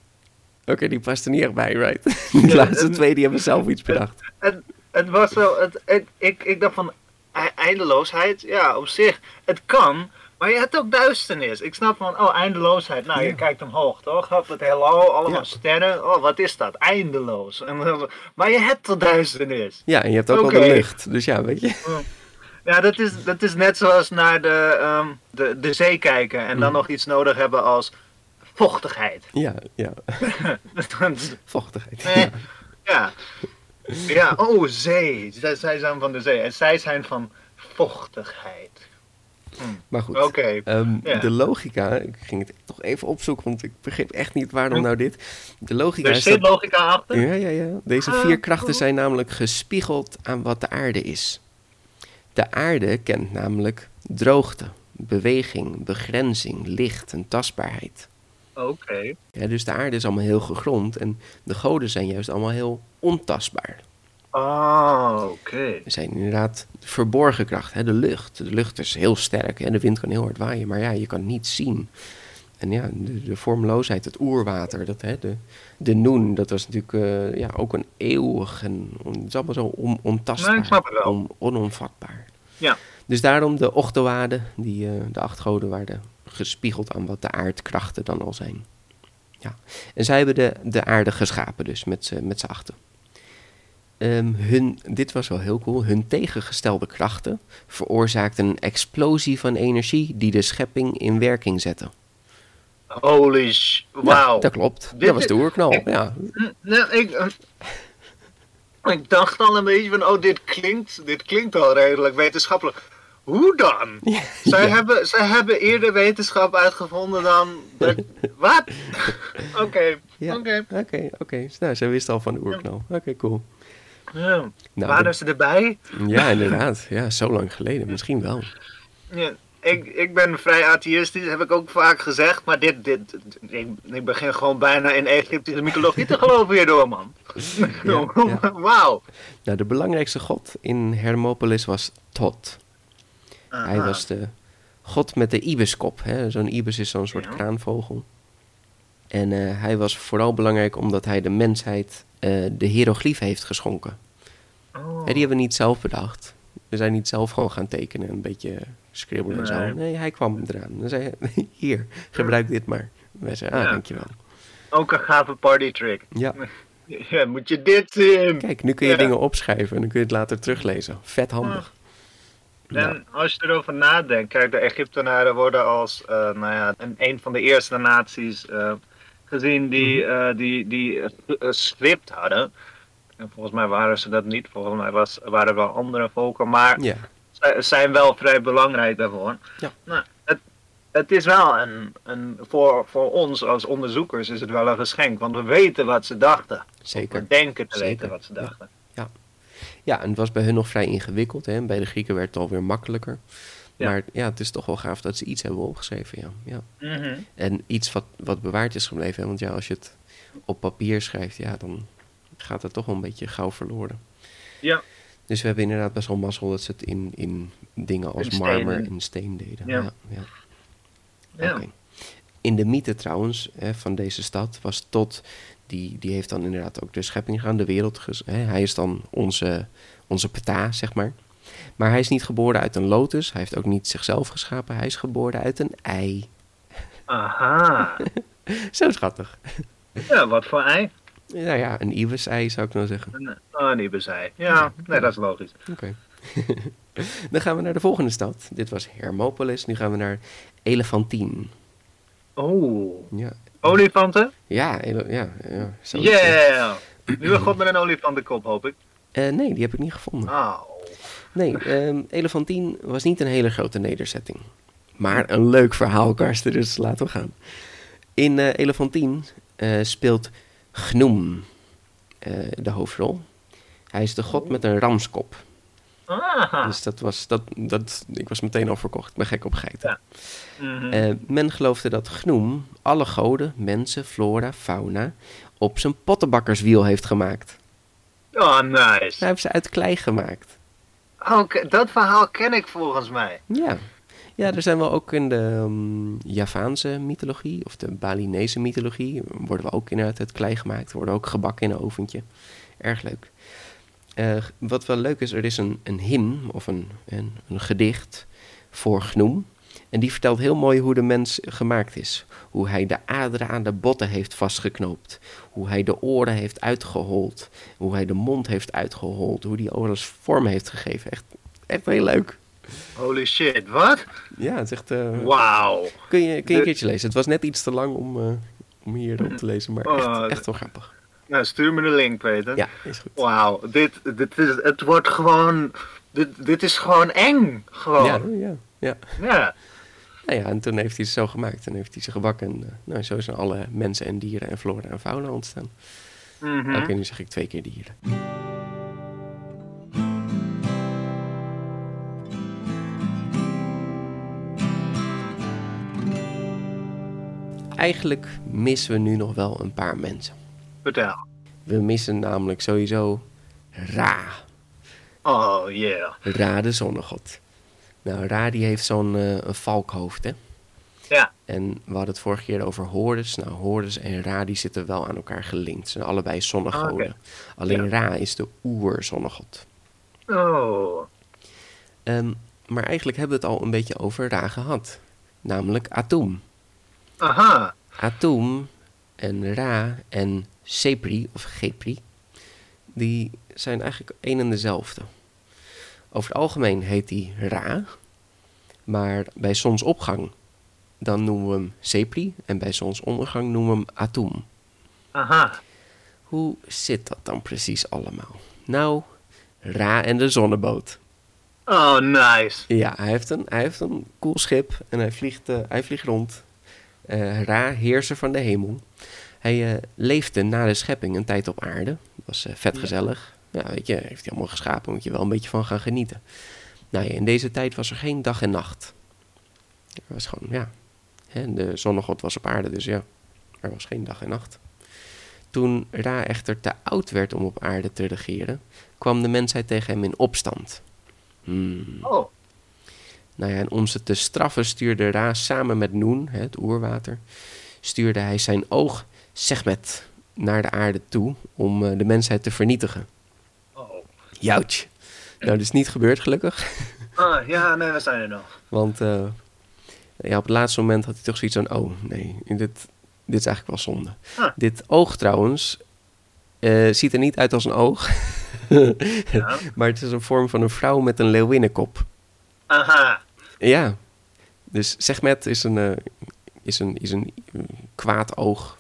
Oké, die past er niet echt bij, right? Die laatste en- twee, die hebben zelf iets bedacht. Het, het was wel, het, het- ik, ik dacht van e- eindeloosheid, ja, op zich, het kan, maar je hebt ook duisternis. Ik snap van, oh, eindeloosheid, nou, Ja. je kijkt omhoog, toch? Het heelal, allemaal Ja. sterren, oh, wat is dat? Eindeloos. En, dan- maar je hebt toch duisternis? Ja, en je hebt ook Oké. wel de lucht. Dus ja, weet je. Ja, dat is, dat is net zoals naar de, ehm, de, de zee kijken en dan Mhm. nog iets nodig hebben als vochtigheid. Ja, ja. Vochtigheid. Nee. Ja. ja. Ja, oh, zee. Zij, zij zijn van de zee en zij zijn van vochtigheid. Maar goed. Ehm. De logica, ik ging het toch even opzoeken, want ik begreep echt niet waarom nou dit. De logica Er zit dat... logica achter. Ja, ja, ja. Deze Ah, vier krachten cool. zijn namelijk gespiegeld aan wat de aarde is. De aarde kent namelijk droogte, beweging, begrenzing, licht en tastbaarheid. Oké. Ja, dus de aarde is allemaal heel gegrond en de goden zijn juist allemaal heel ontastbaar. Oh, oké. Er zijn inderdaad verborgen kracht, hè, de lucht. De lucht is heel sterk en de wind kan heel hard waaien, maar ja, je kan niet zien. En ja, de, de vormloosheid, het oerwater, dat, hè, de, de noen, dat was natuurlijk eh, ja, ook een eeuwig en het is allemaal zo on, ontastbaar, Nee, on- onomvatbaar. Ja. Dus daarom de ochtowaden, die, eh, de acht goden, waren gespiegeld aan wat de aardkrachten dan al zijn. Ja. En zij hebben de, de aarde geschapen dus, met met z'n achten. Ehm, hun, dit was wel heel cool. Hun tegengestelde krachten veroorzaakten een explosie van energie die de schepping in werking zette. Holy sh... Ja, Wauw. dat klopt. Dit dat was de oerknal. ik- Ja. Nee, ik, eh, ik dacht al een beetje van, oh, dit klinkt, dit klinkt al redelijk wetenschappelijk. Hoe dan? Ja, Zij, ja. hebben, zij hebben eerder wetenschap uitgevonden dan... Wat? Oké, oké. Oké, oké. Nou, zij wisten al van de oerknal. Oké, cool. Ja. Nou, Waren ze erbij? ja, inderdaad. Ja, zo lang geleden. Misschien wel. Ja. ik, ik ben vrij atheïstisch, heb ik ook vaak gezegd. Maar dit, dit, ik, ik begin gewoon bijna in Egyptische mythologie te geloven hierdoor, man. Ja, ja. Wauw. Nou, de belangrijkste god in Hermopolis was Tot. Hij was de god met de ibiskop. hè. Zo'n ibis is zo'n soort Ja. kraanvogel. En eh, hij was vooral belangrijk omdat hij de mensheid de hieroglyphen heeft geschonken. Oh. Die hebben we niet zelf bedacht. We zijn niet zelf gewoon gaan tekenen en een beetje schribbelen en zo. Nee. Hij kwam eraan. Dan zei hij, hier, gebruik dit maar. Wij zeiden, ah, Ja. dankjewel. Ook een gave party trick. Ja, Ja, moet je dit zien? kijk, nu kun je Ja. dingen opschrijven en dan kun je het later teruglezen. Vet handig. Nou, En als je erover nadenkt, kijk, de Egyptenaren worden als eh, nou ja, een, een van de eerste naties eh, gezien die, eh, die, die eh, script hadden. En volgens mij waren ze dat niet, volgens mij was, waren er wel andere volken, maar ja, zij zijn wel vrij belangrijk daarvoor. Ja. Nou, het, het is wel een, een voor, voor ons als onderzoekers is het wel een geschenk, want we weten wat ze dachten. zeker. We denken te Zeker, weten wat ze ja. dachten. Ja, en het was bij hun nog vrij ingewikkeld. Hè? Bij de Grieken werd het alweer makkelijker. Ja. Maar ja, het is toch wel gaaf dat ze iets hebben opgeschreven. Ja. Ja. Mhm. En iets wat, wat bewaard is gebleven. Hè? Want ja, als je het op papier schrijft, ja, dan gaat het toch wel een beetje gauw verloren. Ja. Dus we hebben inderdaad best wel mazzel dat ze het in, in dingen als In marmer en steen deden. Ja. Ja, ja. In de mythe trouwens hè, van deze stad was Tot, die, die heeft dan inderdaad ook de schepping gedaan, de wereld. Hè, hij is dan onze, onze peta, zeg maar. Maar hij is niet geboren uit een lotus, hij heeft ook niet zichzelf geschapen, hij is geboren uit een ei. Aha. Zo schattig. Ja, wat voor ei? Nou ja, een ibis-ei zou ik nou zeggen. Een- Oh, niet bezij. Ja, nee, dat is logisch. Oké. dan gaan we naar de volgende stad. Dit was Hermopolis, nu gaan we naar Elefantine. Oh, Ja, olifanten? ja, ja, ja. Yeah! Nu een god met een olifantenkop, hoop ik. Eh, nee, die heb ik niet gevonden. Oh. Nee, ehm Elefantine was niet een hele grote nederzetting. Maar een leuk verhaal, Karsten, dus laten we gaan. In eh Elefantine eh, speelt Gnoem eh, de hoofdrol. Hij is de god met een ramskop. Ah. Dus dat was, dat, dat, ik was meteen al verkocht. Ik ben gek op geiten. Ja. Mhm. Men geloofde dat Gnoem alle goden, mensen, flora, fauna op zijn pottenbakkerswiel heeft gemaakt. oh, nice. Hij heeft ze uit klei gemaakt. Oké, dat verhaal ken ik volgens mij. Ja. Ja, er zijn wel ook in de ehm, Javaanse mythologie of de Balinese mythologie worden we ook inderdaad uit klei gemaakt. Worden ook gebakken in een oventje. Erg leuk. Eh, wat wel leuk is, er is een, een hymn of een, een, een gedicht voor Gnoem. En die vertelt heel mooi hoe de mens gemaakt is. Hoe hij de aderen aan de botten heeft vastgeknoopt. Hoe hij de oren heeft uitgehold. Hoe hij de mond heeft uitgehold. Hoe hij alles vorm heeft gegeven. Echt, echt heel leuk. Holy shit, wat? Ja, het is echt... eh, Wauw. Kun je, kun je een De- keertje lezen. Het was net iets te lang om, eh, om hier op te lezen, maar Oh, echt, echt wel grappig. Nou, stuur me de link, Peter. Ja, is goed. Wauw, dit, dit is, het wordt gewoon, dit, dit is gewoon eng. Gewoon. Ja, Ja. ja, ja. Nou ja, en toen heeft hij ze zo gemaakt en heeft hij ze gebakken. En eh, nou, zo zijn alle mensen en dieren en flora en fauna ontstaan. Mhm. Oké, nu zeg ik twee keer dieren. Eigenlijk missen we nu nog wel een paar mensen. Vertel. We missen namelijk sowieso Ra. Oh, yeah. Ra, de zonnegod. Nou, Ra die heeft zo'n eh, een valkhoofd, hè? Ja. En we hadden het vorige keer over Horus. Nou, Horus en Ra die zitten wel aan elkaar gelinkt. Ze zijn allebei zonnegoden. Ah. Alleen Ja. Ra is de oerzonnegod. Oh. Ehm, maar eigenlijk hebben we het al een beetje over Ra gehad. Namelijk Atum. Aha. Atum en Ra en Sepri, of Gepri, die zijn eigenlijk één en dezelfde. Over het algemeen heet die Ra, maar bij zonsopgang dan noemen we hem Sepri en bij zonsondergang noemen we hem Atum. Aha. Hoe zit dat dan precies allemaal? Nou, Ra en de zonneboot. Oh, nice. Ja, hij heeft een, hij heeft een cool schip en hij vliegt, eh, hij vliegt rond. Eh, Ra, heerser van de hemel. Hij eh, leefde na de schepping een tijd op aarde. Dat was vet gezellig. Ja, weet je, heeft hij allemaal geschapen, moet je wel een beetje van gaan genieten. Nou ja, in deze tijd was er geen dag en nacht. Er was gewoon, ja. Hè, de zonnegod was op aarde, dus ja. Er was geen dag en nacht. Toen Ra echter te oud werd om op aarde te regeren, kwam de mensheid tegen hem in opstand. Hmm. Oh, Nou ja, en om ze te straffen stuurde Ra samen met Noen, het oerwater, stuurde hij zijn oog Segmet naar de aarde toe om eh, de mensheid te vernietigen. Joutje. Nou, dat is niet gebeurd gelukkig. Ah, ja, nee, we zijn er nog. Want eh, ja, op het laatste moment had hij toch zoiets van... Oh, nee, dit, dit is eigenlijk wel zonde. Ah. Dit oog trouwens eh, ziet er niet uit als een oog. Ja. maar het is een vorm van een vrouw met een leeuwinnenkop. Aha. Ja. Dus Segmet is een, eh, is een, is een kwaad oog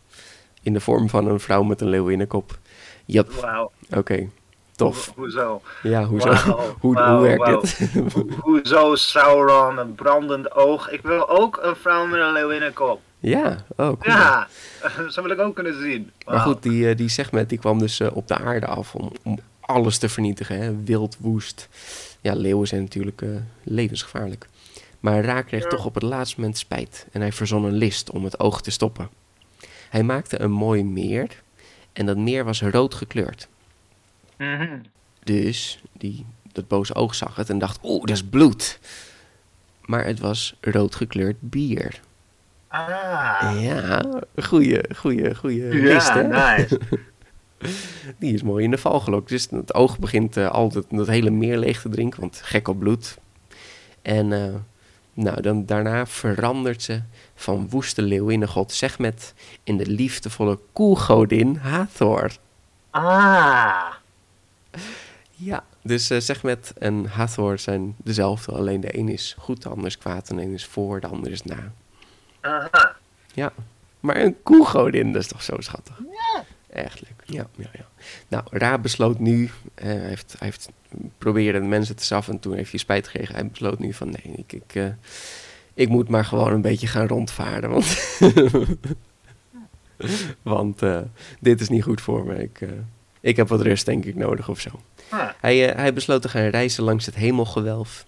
in de vorm van een vrouw met een leeuwinnenkop. Jap, Wauw. oké. Tof. Ho- Hoezo? Ja, hoezo? Hoe, hoe werkt wauw. dit? Ho- Hoezo Sauron, een brandend oog? Ik wil ook een vrouw met een leeuwinnenkop. ja, oh, cool. Ja, zo wil ik ook kunnen zien. Maar goed, die, eh, die Segmet die kwam dus eh, op de aarde af om, om alles te vernietigen. Hè? Wild, woest. Ja, leeuwen zijn natuurlijk eh, levensgevaarlijk. Maar Ra kreeg Ja. toch op het laatste moment spijt. En hij verzon een list om het oog te stoppen. Hij maakte een mooi meer. En dat meer was rood gekleurd. Mhm. Dus die, dat boze oog zag het en dacht, oeh, dat is bloed. Maar het was rood gekleurd bier. Ah. Ja, goeie, goeie, goeie list, Ja, hè? nice. Die is mooi in de val gelokt. Dus het oog begint eh, altijd dat hele meer leeg te drinken, want gek op bloed. En eh, nou, dan, daarna verandert ze van woeste leeuwinnengod Segmet in de liefdevolle koelgodin Hathor. Ah. Ja, dus eh Segmet en Hathor zijn dezelfde, alleen de een is goed, de ander is kwaad en de een is voor, de ander is na. Aha. Ja, maar een koelgodin, dat is toch zo schattig. Ja. Echt leuk. Ja, ja, ja. Nou, Ra besloot nu, eh, hij, heeft, hij heeft proberen de mensen te straffen en toen heeft hij spijt gekregen. Hij besloot nu van nee, ik, ik, eh, ik moet maar gewoon een beetje gaan rondvaren, want, want dit is niet goed voor me. Ik, eh, ik heb wat rust denk ik nodig of zo. Ah. Hij, eh, hij besloot te gaan reizen langs het hemelgewelf.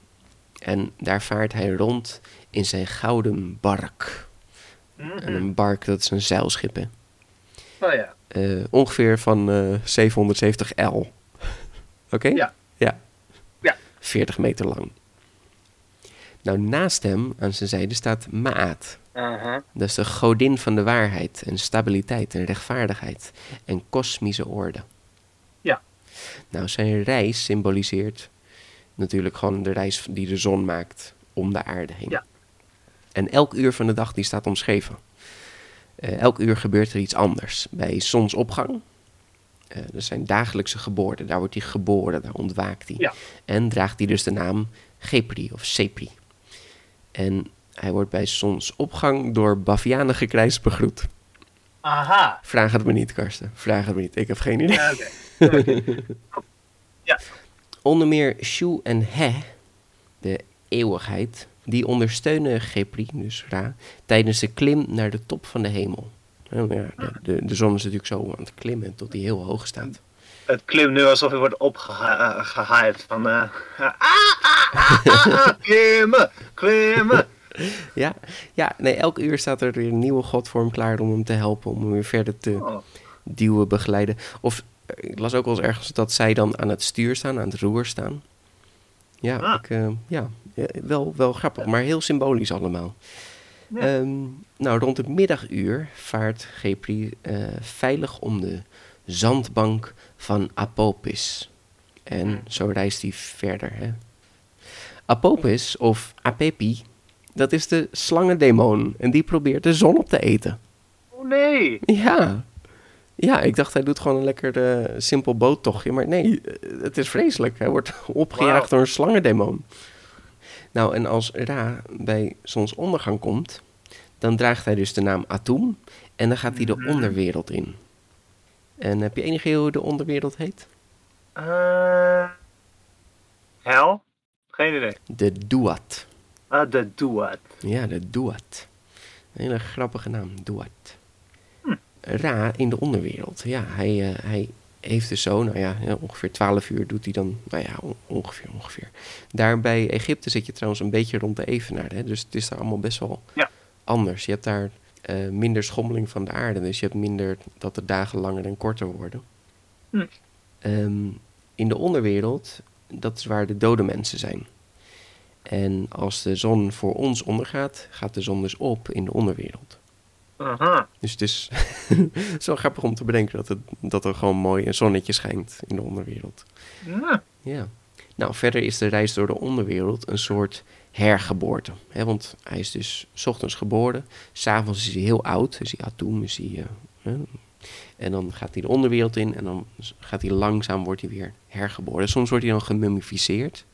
En daar vaart hij rond in zijn gouden bark. En Mhm. een bark, dat is een zeilschip, hè. Oh ja. Eh, ongeveer van eh 770 L. Oké? Ja. ja. Ja. 40 meter lang. Nou, naast hem, aan zijn zijde, staat Maat. Dat is de godin van de waarheid en stabiliteit en rechtvaardigheid en kosmische orde. Nou, zijn reis symboliseert natuurlijk gewoon de reis die de zon maakt om de aarde heen. Ja. En elk uur van de dag die staat omschreven. Eh, elk uur gebeurt er iets anders. Bij zonsopgang, dat zijn dagelijkse geboorten. Daar wordt hij geboren, daar ontwaakt hij. Ja. En draagt hij dus de naam Gepri of Sepri. En hij wordt bij zonsopgang door bavianen gekrijs begroet. Aha. Vraag het me niet, Karsten. Vraag het me niet. Ik heb geen idee. Ja. Oké. Onder meer Shu en He, de eeuwigheid, die ondersteunen Gepri, dus Ra, tijdens de klim naar de top van de hemel. Ja, de, de, de zon is natuurlijk zo aan het klimmen tot hij heel hoog staat. Het klimt nu alsof hij wordt opgehyped van... ah, ah, ah, klimmen, klimmen. Ja, ja nee, elk uur staat er weer een nieuwe god voor hem klaar om hem te helpen, om hem weer verder te Oh. duwen, begeleiden. Of ik las ook wel eens ergens dat zij dan aan het stuur staan, aan het roer staan. Ja, Ah. ik, eh, ja eh, wel, wel grappig, maar heel symbolisch allemaal. Ja. Ehm, nou, rond het middaguur vaart Gepri eh, veilig om de zandbank van Apopis. En Hmm. zo reist hij verder. Hè. Apopis, of Apepi, dat is de slangendemon. En die probeert de zon op te eten. Oh nee. Ja. Ja, ik dacht hij doet gewoon een lekker eh, simpel boottochtje. Maar nee, eh, het is vreselijk. Hij wordt opgejaagd door een slangendemon. Nou, en als Ra bij zonsondergang komt, dan draagt hij dus de naam Atum. En dan gaat hij de Mhm. onderwereld in. En heb je enig idee hoe de onderwereld heet? Eh hel? Geen idee. De Duat. Ah, de Duat. Ja, de Duat. Een hele grappige naam, Duat. Ra in de onderwereld. Ja, hij, eh, hij heeft dus zo, nou ja, ongeveer 12 uur doet hij dan, nou ja, on- ongeveer, ongeveer. Daar bij Egypte zit je trouwens een beetje rond de evenaar, hè? dus het is daar allemaal best wel Ja. anders. Je hebt daar eh, minder schommeling van de aarde, dus je hebt minder dat de dagen langer en korter worden. Hm. Ehm, in de onderwereld, dat is waar de dode mensen zijn. En als de zon voor ons ondergaat, gaat de zon dus op in de onderwereld. Aha. Dus het is, het is wel grappig om te bedenken dat, het, dat er gewoon mooi een zonnetje schijnt in de onderwereld. Ja. Ja. Nou, verder is de reis door de onderwereld een soort hergeboorte. Hè? Want hij is dus 's ochtends geboren, s'avonds is hij heel oud, is hij Atum, is hij... hè? en dan gaat hij de onderwereld in en dan gaat hij langzaam, wordt hij weer hergeboren. Soms wordt hij dan gemummificeerd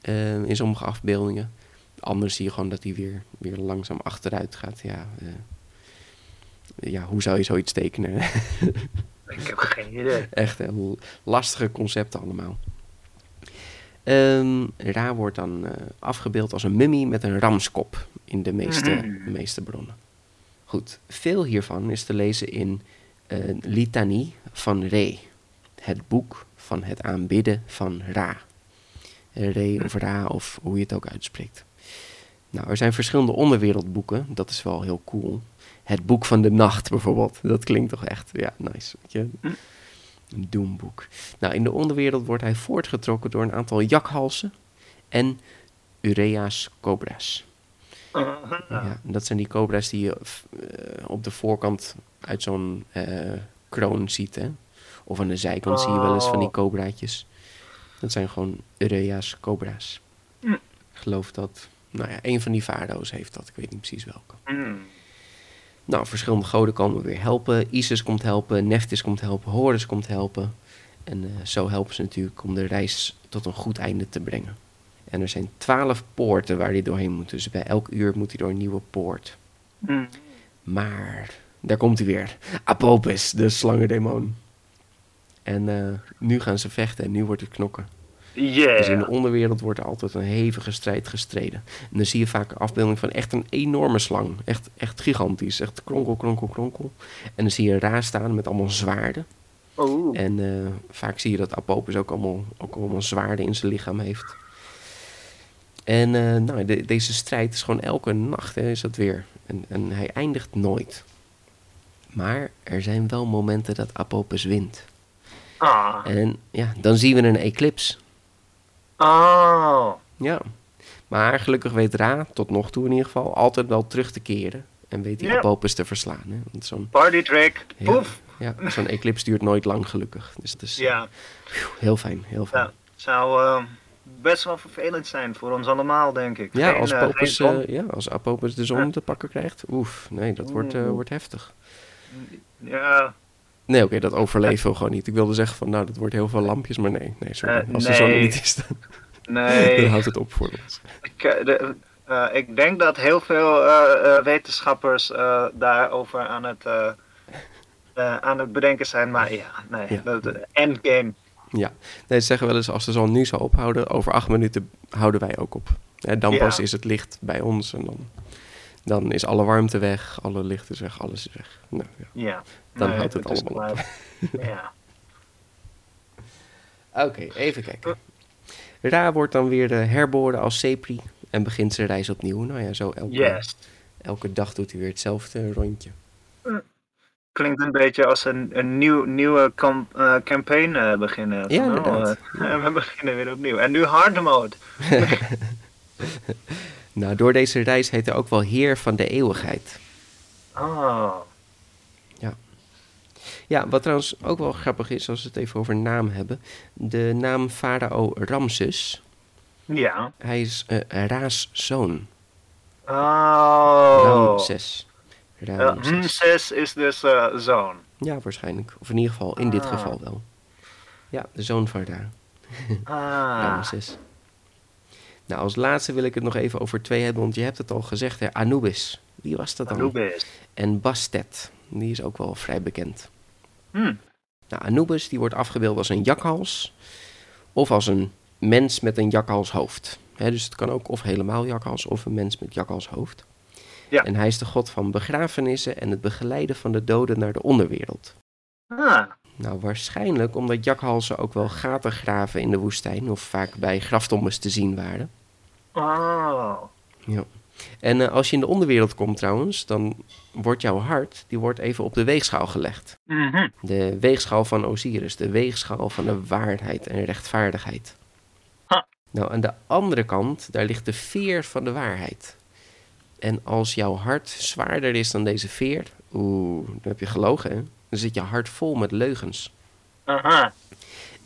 eh, in sommige afbeeldingen. Anders zie je gewoon dat hij weer, weer langzaam achteruit gaat. Ja, eh, ja, hoe zou je zoiets tekenen? Ik heb geen idee. Echt heel lastige concepten allemaal. Ehm, Ra wordt dan eh, afgebeeld als een mummie met een ramskop in de meeste, Mhm. de meeste bronnen. Goed, veel hiervan is te lezen in eh, Litanie van Re, het boek van het aanbidden van Ra. Re of Ra of hoe je het ook uitspreekt. Nou, er zijn verschillende onderwereldboeken, dat is wel heel cool. Het boek van de nacht bijvoorbeeld, dat klinkt toch echt, ja, nice. Weet je? Een doemboek. Nou, in de onderwereld wordt hij voortgetrokken door een aantal jakhalzen en urea's cobra's. Ja, dat zijn die cobra's die je eh, op de voorkant uit zo'n eh, kroon ziet. Hè? Of aan de zijkant zie je wel eens van die Oh. cobraatjes. Dat zijn gewoon urea's cobra's. Hm. Ik geloof dat, nou ja, een van die farao's heeft dat. Ik weet niet precies welke. Hmm. Nou, verschillende goden komen weer helpen. Isis komt helpen, Nephthys komt helpen, Horus komt helpen. En eh, zo helpen ze natuurlijk om de reis tot een goed einde te brengen. En er zijn twaalf poorten waar hij doorheen moet. Dus bij elk uur moet hij door een nieuwe poort. Hmm. Maar daar komt hij weer. Apopis, de slangendemon. En eh, nu gaan ze vechten en nu wordt het knokken. Dus in de Yeah. onderwereld wordt er altijd een hevige strijd gestreden. En dan zie je vaak een afbeelding van echt een enorme slang. Echt, echt gigantisch. Echt kronkel, kronkel, kronkel. En dan zie je Ra staan met allemaal zwaarden. Oeh. En eh, vaak zie je dat Apopis ook allemaal, ook allemaal zwaarden in zijn lichaam heeft. En eh, nou, de- deze strijd is gewoon elke nacht hè, is dat weer. En, en hij eindigt nooit. Maar er zijn wel momenten dat Apopis wint. Ah. En ja, dan zien we een eclips. Oh. Ja. Maar gelukkig weet Ra, tot nog toe in ieder geval, altijd wel terug te keren. En weet die Ja. Apopis te verslaan. Hè? Want zo'n Party trick. ja, Poef. ja, zo'n eclips duurt nooit lang gelukkig. Dus dat is Ja. heel fijn, heel fijn. Ja. Zou eh, best wel vervelend zijn voor ons allemaal, denk ik. Ja, Geen, als, eh, Popus, eh, ja, als Apopus de zon Ja. te pakken krijgt. Oef, nee, dat wordt, eh, Oeh. wordt heftig. Ja. Nee, oké, dat overleven we gewoon niet. Ik wilde zeggen van, nou, dat wordt heel veel lampjes, maar nee, nee, sorry. Eh, als de zon nee. niet is, dan, dan Nee. houdt het op voor ons. Ik, eh, de, eh, ik denk dat heel veel wetenschappers daarover aan het, aan het bedenken zijn. Maar ja, nee. Ja. Dat, endgame. Ja, nee, ze zeggen wel eens, als de zon nu zou ophouden, over acht minuten houden wij ook op. Hè, dan Ja. pas is het licht bij ons en dan, dan is alle warmte weg, alle licht is weg, alles is weg. Nou, ja. Ja. Dan Nee, houdt het is allemaal op. ja. Oké, even kijken. Ra wordt dan weer herboren als Sepri en begint zijn reis opnieuw. Nou ja, zo elke, Yes. elke dag doet hij weer hetzelfde rondje. Klinkt een beetje als een, een nieuw, nieuwe cam- eh, campaign eh, beginnen. Ja, Van, inderdaad. eh, we beginnen weer opnieuw. En nu hard mode. Nou, door deze reis heet hij ook wel Heer van de Eeuwigheid. Oh. Ja, wat trouwens ook wel grappig is, als we het even over naam hebben. De naam farao Ramses, Ja. hij is eh Ra's zoon. Oh. Ramses. Uh, Ramses. Mses is dus eh, zoon. Ja, waarschijnlijk. Of in ieder geval, in dit Ah. geval wel. Ja, de zoon van Ra. Ah. Ramses. Nou, als laatste wil ik het nog even over twee hebben, want je hebt het al gezegd, hè, Anubis. Wie was dat dan? Anubis. En Bastet, die is ook wel vrij bekend. Hm. Nou, Anubis die wordt afgebeeld als een jakhals of als een mens met een jakhalshoofd. Hè, dus het kan ook of helemaal jakhals of een mens met jakhalshoofd. Ja. En hij is de god van begrafenissen en het begeleiden van de doden naar de onderwereld. Ah. Nou, waarschijnlijk omdat jakhalzen ook wel gaten graven in de woestijn of vaak bij graftombes te zien waren. Oh. Ja. En eh, als je in de onderwereld komt trouwens, dan wordt jouw hart die wordt even op de weegschaal gelegd. Mhm. De weegschaal van Osiris, de weegschaal van de waarheid en rechtvaardigheid. Nou, aan de andere kant, daar ligt de veer van de waarheid. En als jouw hart zwaarder is dan deze veer, oeh, dan heb je gelogen, hè? Dan zit je hart vol met leugens. Aha.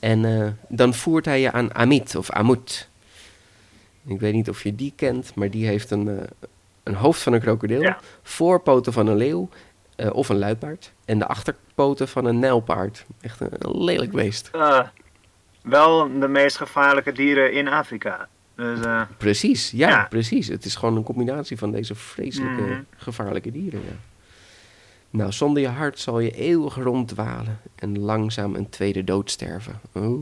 En eh, dan voert hij je aan Amit of Amut. Ik weet niet of je die kent, maar die heeft een, eh, een hoofd van een krokodil, Ja. voorpoten van een leeuw eh, of een luipaard en de achterpoten van een nijlpaard. Echt een, een lelijk beest. Eh, wel de meest gevaarlijke dieren in Afrika. Dus, Precies, ja, Ja. precies. Het is gewoon een combinatie van deze vreselijke, Mhm. gevaarlijke dieren. Ja. Nou, zonder je hart zal je eeuwig ronddwalen en langzaam een tweede dood sterven. Oeh.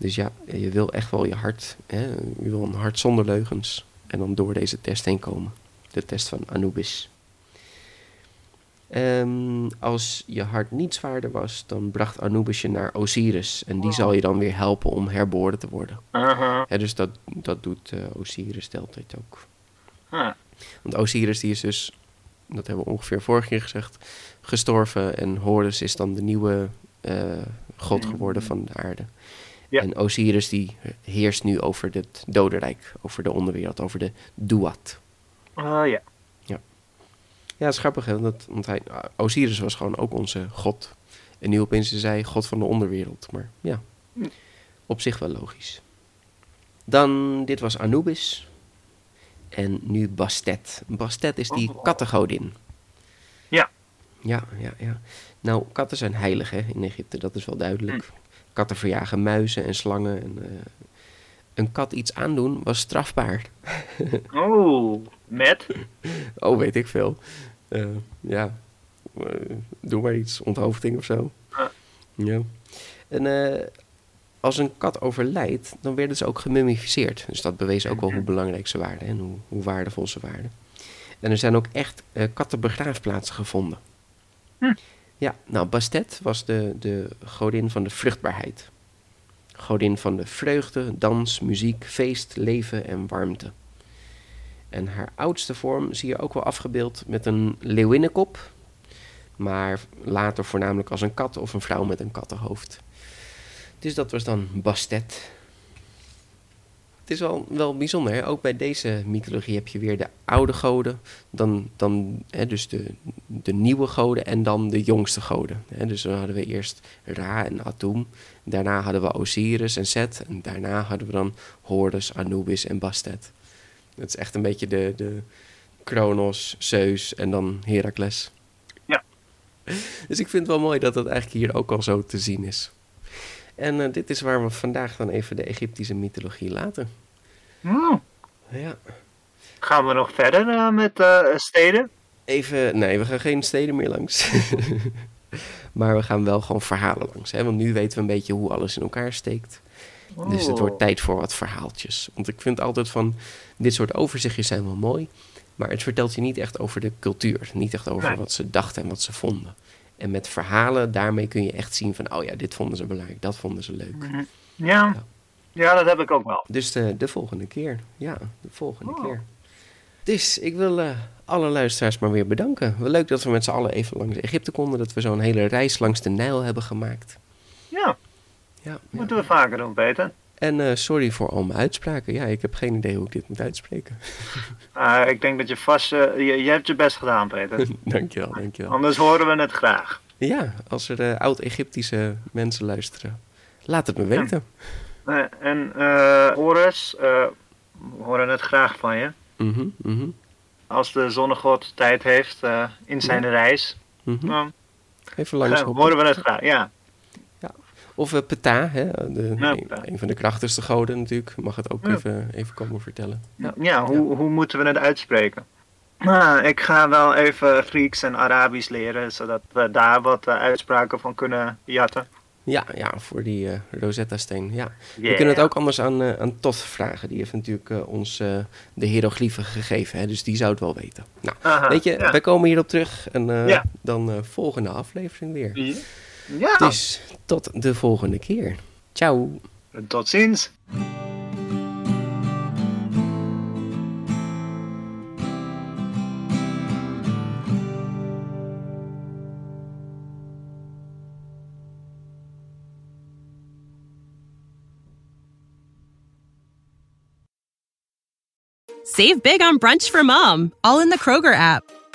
Dus ja, je wil echt wel je hart, hè, je wil een hart zonder leugens. En dan door deze test heen komen. De test van Anubis. Ehm, als je hart niet zwaarder was, dan bracht Anubis je naar Osiris. En die zal je dan weer helpen om herboren te worden. aha. Ja, dus dat, dat doet eh, Osiris de hele tijd ook. Ah. Want Osiris die is dus, dat hebben we ongeveer vorige keer gezegd, gestorven. En Horus is dan de nieuwe eh, god geworden van de aarde. Ja. En Osiris die heerst nu over het dodenrijk, over de onderwereld, over de Duat. Oh ja. Ja, het is grappig hè, want hij, Osiris was gewoon ook onze god. En nu opeens is hij god van de onderwereld. Maar ja, op zich wel logisch. Dan, dit was Anubis. En nu Bastet. Bastet is die Oh. kattengodin. Ja. Ja, ja, ja. Nou, katten zijn heilig hè, in Egypte, dat is wel duidelijk. Katten verjagen muizen en slangen. En, eh, een kat iets aandoen was strafbaar. Oh, met? Oh, weet ik veel. Eh, ja, Eh, doe maar iets, onthoofding of zo. Ah. Ja. En als een kat overlijdt, dan werden ze ook gemummificeerd. Dus dat bewees ook wel hoe belangrijk ze waren en hoe, hoe waardevol ze waren. En er zijn ook echt eh, kattenbegraafplaatsen gevonden. Hm. Ja, nou, Bastet was de, de godin van de vruchtbaarheid. Godin van de vreugde, dans, muziek, feest, leven en warmte. En haar oudste vorm zie je ook wel afgebeeld met een leeuwinnenkop. Maar later voornamelijk als een kat of een vrouw met een kattenhoofd. Dus dat was dan Bastet. Het is wel, wel bijzonder. Hè? Ook bij deze mythologie heb je weer de oude goden. Dan, dan hè, dus de, de nieuwe goden en dan de jongste goden. Hè? Dus dan hadden we eerst Ra en Atum. Daarna hadden we Osiris en Set. En daarna hadden we dan Horus, Anubis en Bastet. Het is echt een beetje de, de Kronos, Zeus en dan Heracles. Ja. Dus ik vind het wel mooi dat dat eigenlijk hier ook al zo te zien is. En eh, dit is waar we vandaag dan even de Egyptische mythologie laten. Hmm. Ja. Gaan we nog verder eh, met eh, steden? Even, nee, we gaan geen steden meer langs. maar we gaan wel gewoon verhalen langs. Hè? Want nu weten we een beetje hoe alles in elkaar steekt. Dus het wordt Oh. tijd voor wat verhaaltjes. Want ik vind altijd van, dit soort overzichtjes zijn wel mooi. Maar het vertelt je niet echt over de cultuur. Niet echt over Nee. wat ze dachten en wat ze vonden. En met verhalen, daarmee kun je echt zien van... oh ja, dit vonden ze belangrijk, dat vonden ze leuk. Mhm. Ja. ja, dat heb ik ook wel. Dus de, de volgende keer. Ja, de volgende Oh. keer. Dus ik wil eh, alle luisteraars maar weer bedanken. Wel leuk dat we met z'n allen even langs Egypte konden. Dat we zo'n hele reis langs de Nijl hebben gemaakt. Ja, Ja, ja. moeten we vaker doen, Peter. En eh, sorry voor al mijn uitspraken. Ja, ik heb geen idee hoe ik dit moet uitspreken. Ah, ik denk dat je vast... eh, je, je hebt je best gedaan, Peter. dankjewel, dankjewel. Anders horen we het graag. Ja, als er eh, oud-Egyptische mensen luisteren, laat het me weten. En eh Horus, we horen het graag van je. Mhm, mhm, Als de zonnegod tijd heeft in zijn reis, mhm. dan Even langs horen we het graag. Ja, Of uh, Peta, hè, de, Ja, een, van de krachtigste goden natuurlijk, mag het ook Ja. even, even komen vertellen. Ja. ja, hoe, hoe moeten we het uitspreken? Nou, ik ga wel even Grieks en Arabisch leren, zodat we daar wat eh, uitspraken van kunnen jatten. Ja, ja, voor die eh, Rosetta-steen. Ja. We kunnen het ook anders aan, eh, aan Tot vragen. Die heeft natuurlijk ons de hieroglyphen gegeven, hè, dus die zou het wel weten. Nou, Aha, weet je, ja. wij komen hierop terug en Ja. dan volgende aflevering weer. Ja, Dus tot de volgende keer. Ciao. tot ziens. Save big on brunch for mom, all in the Kroger app.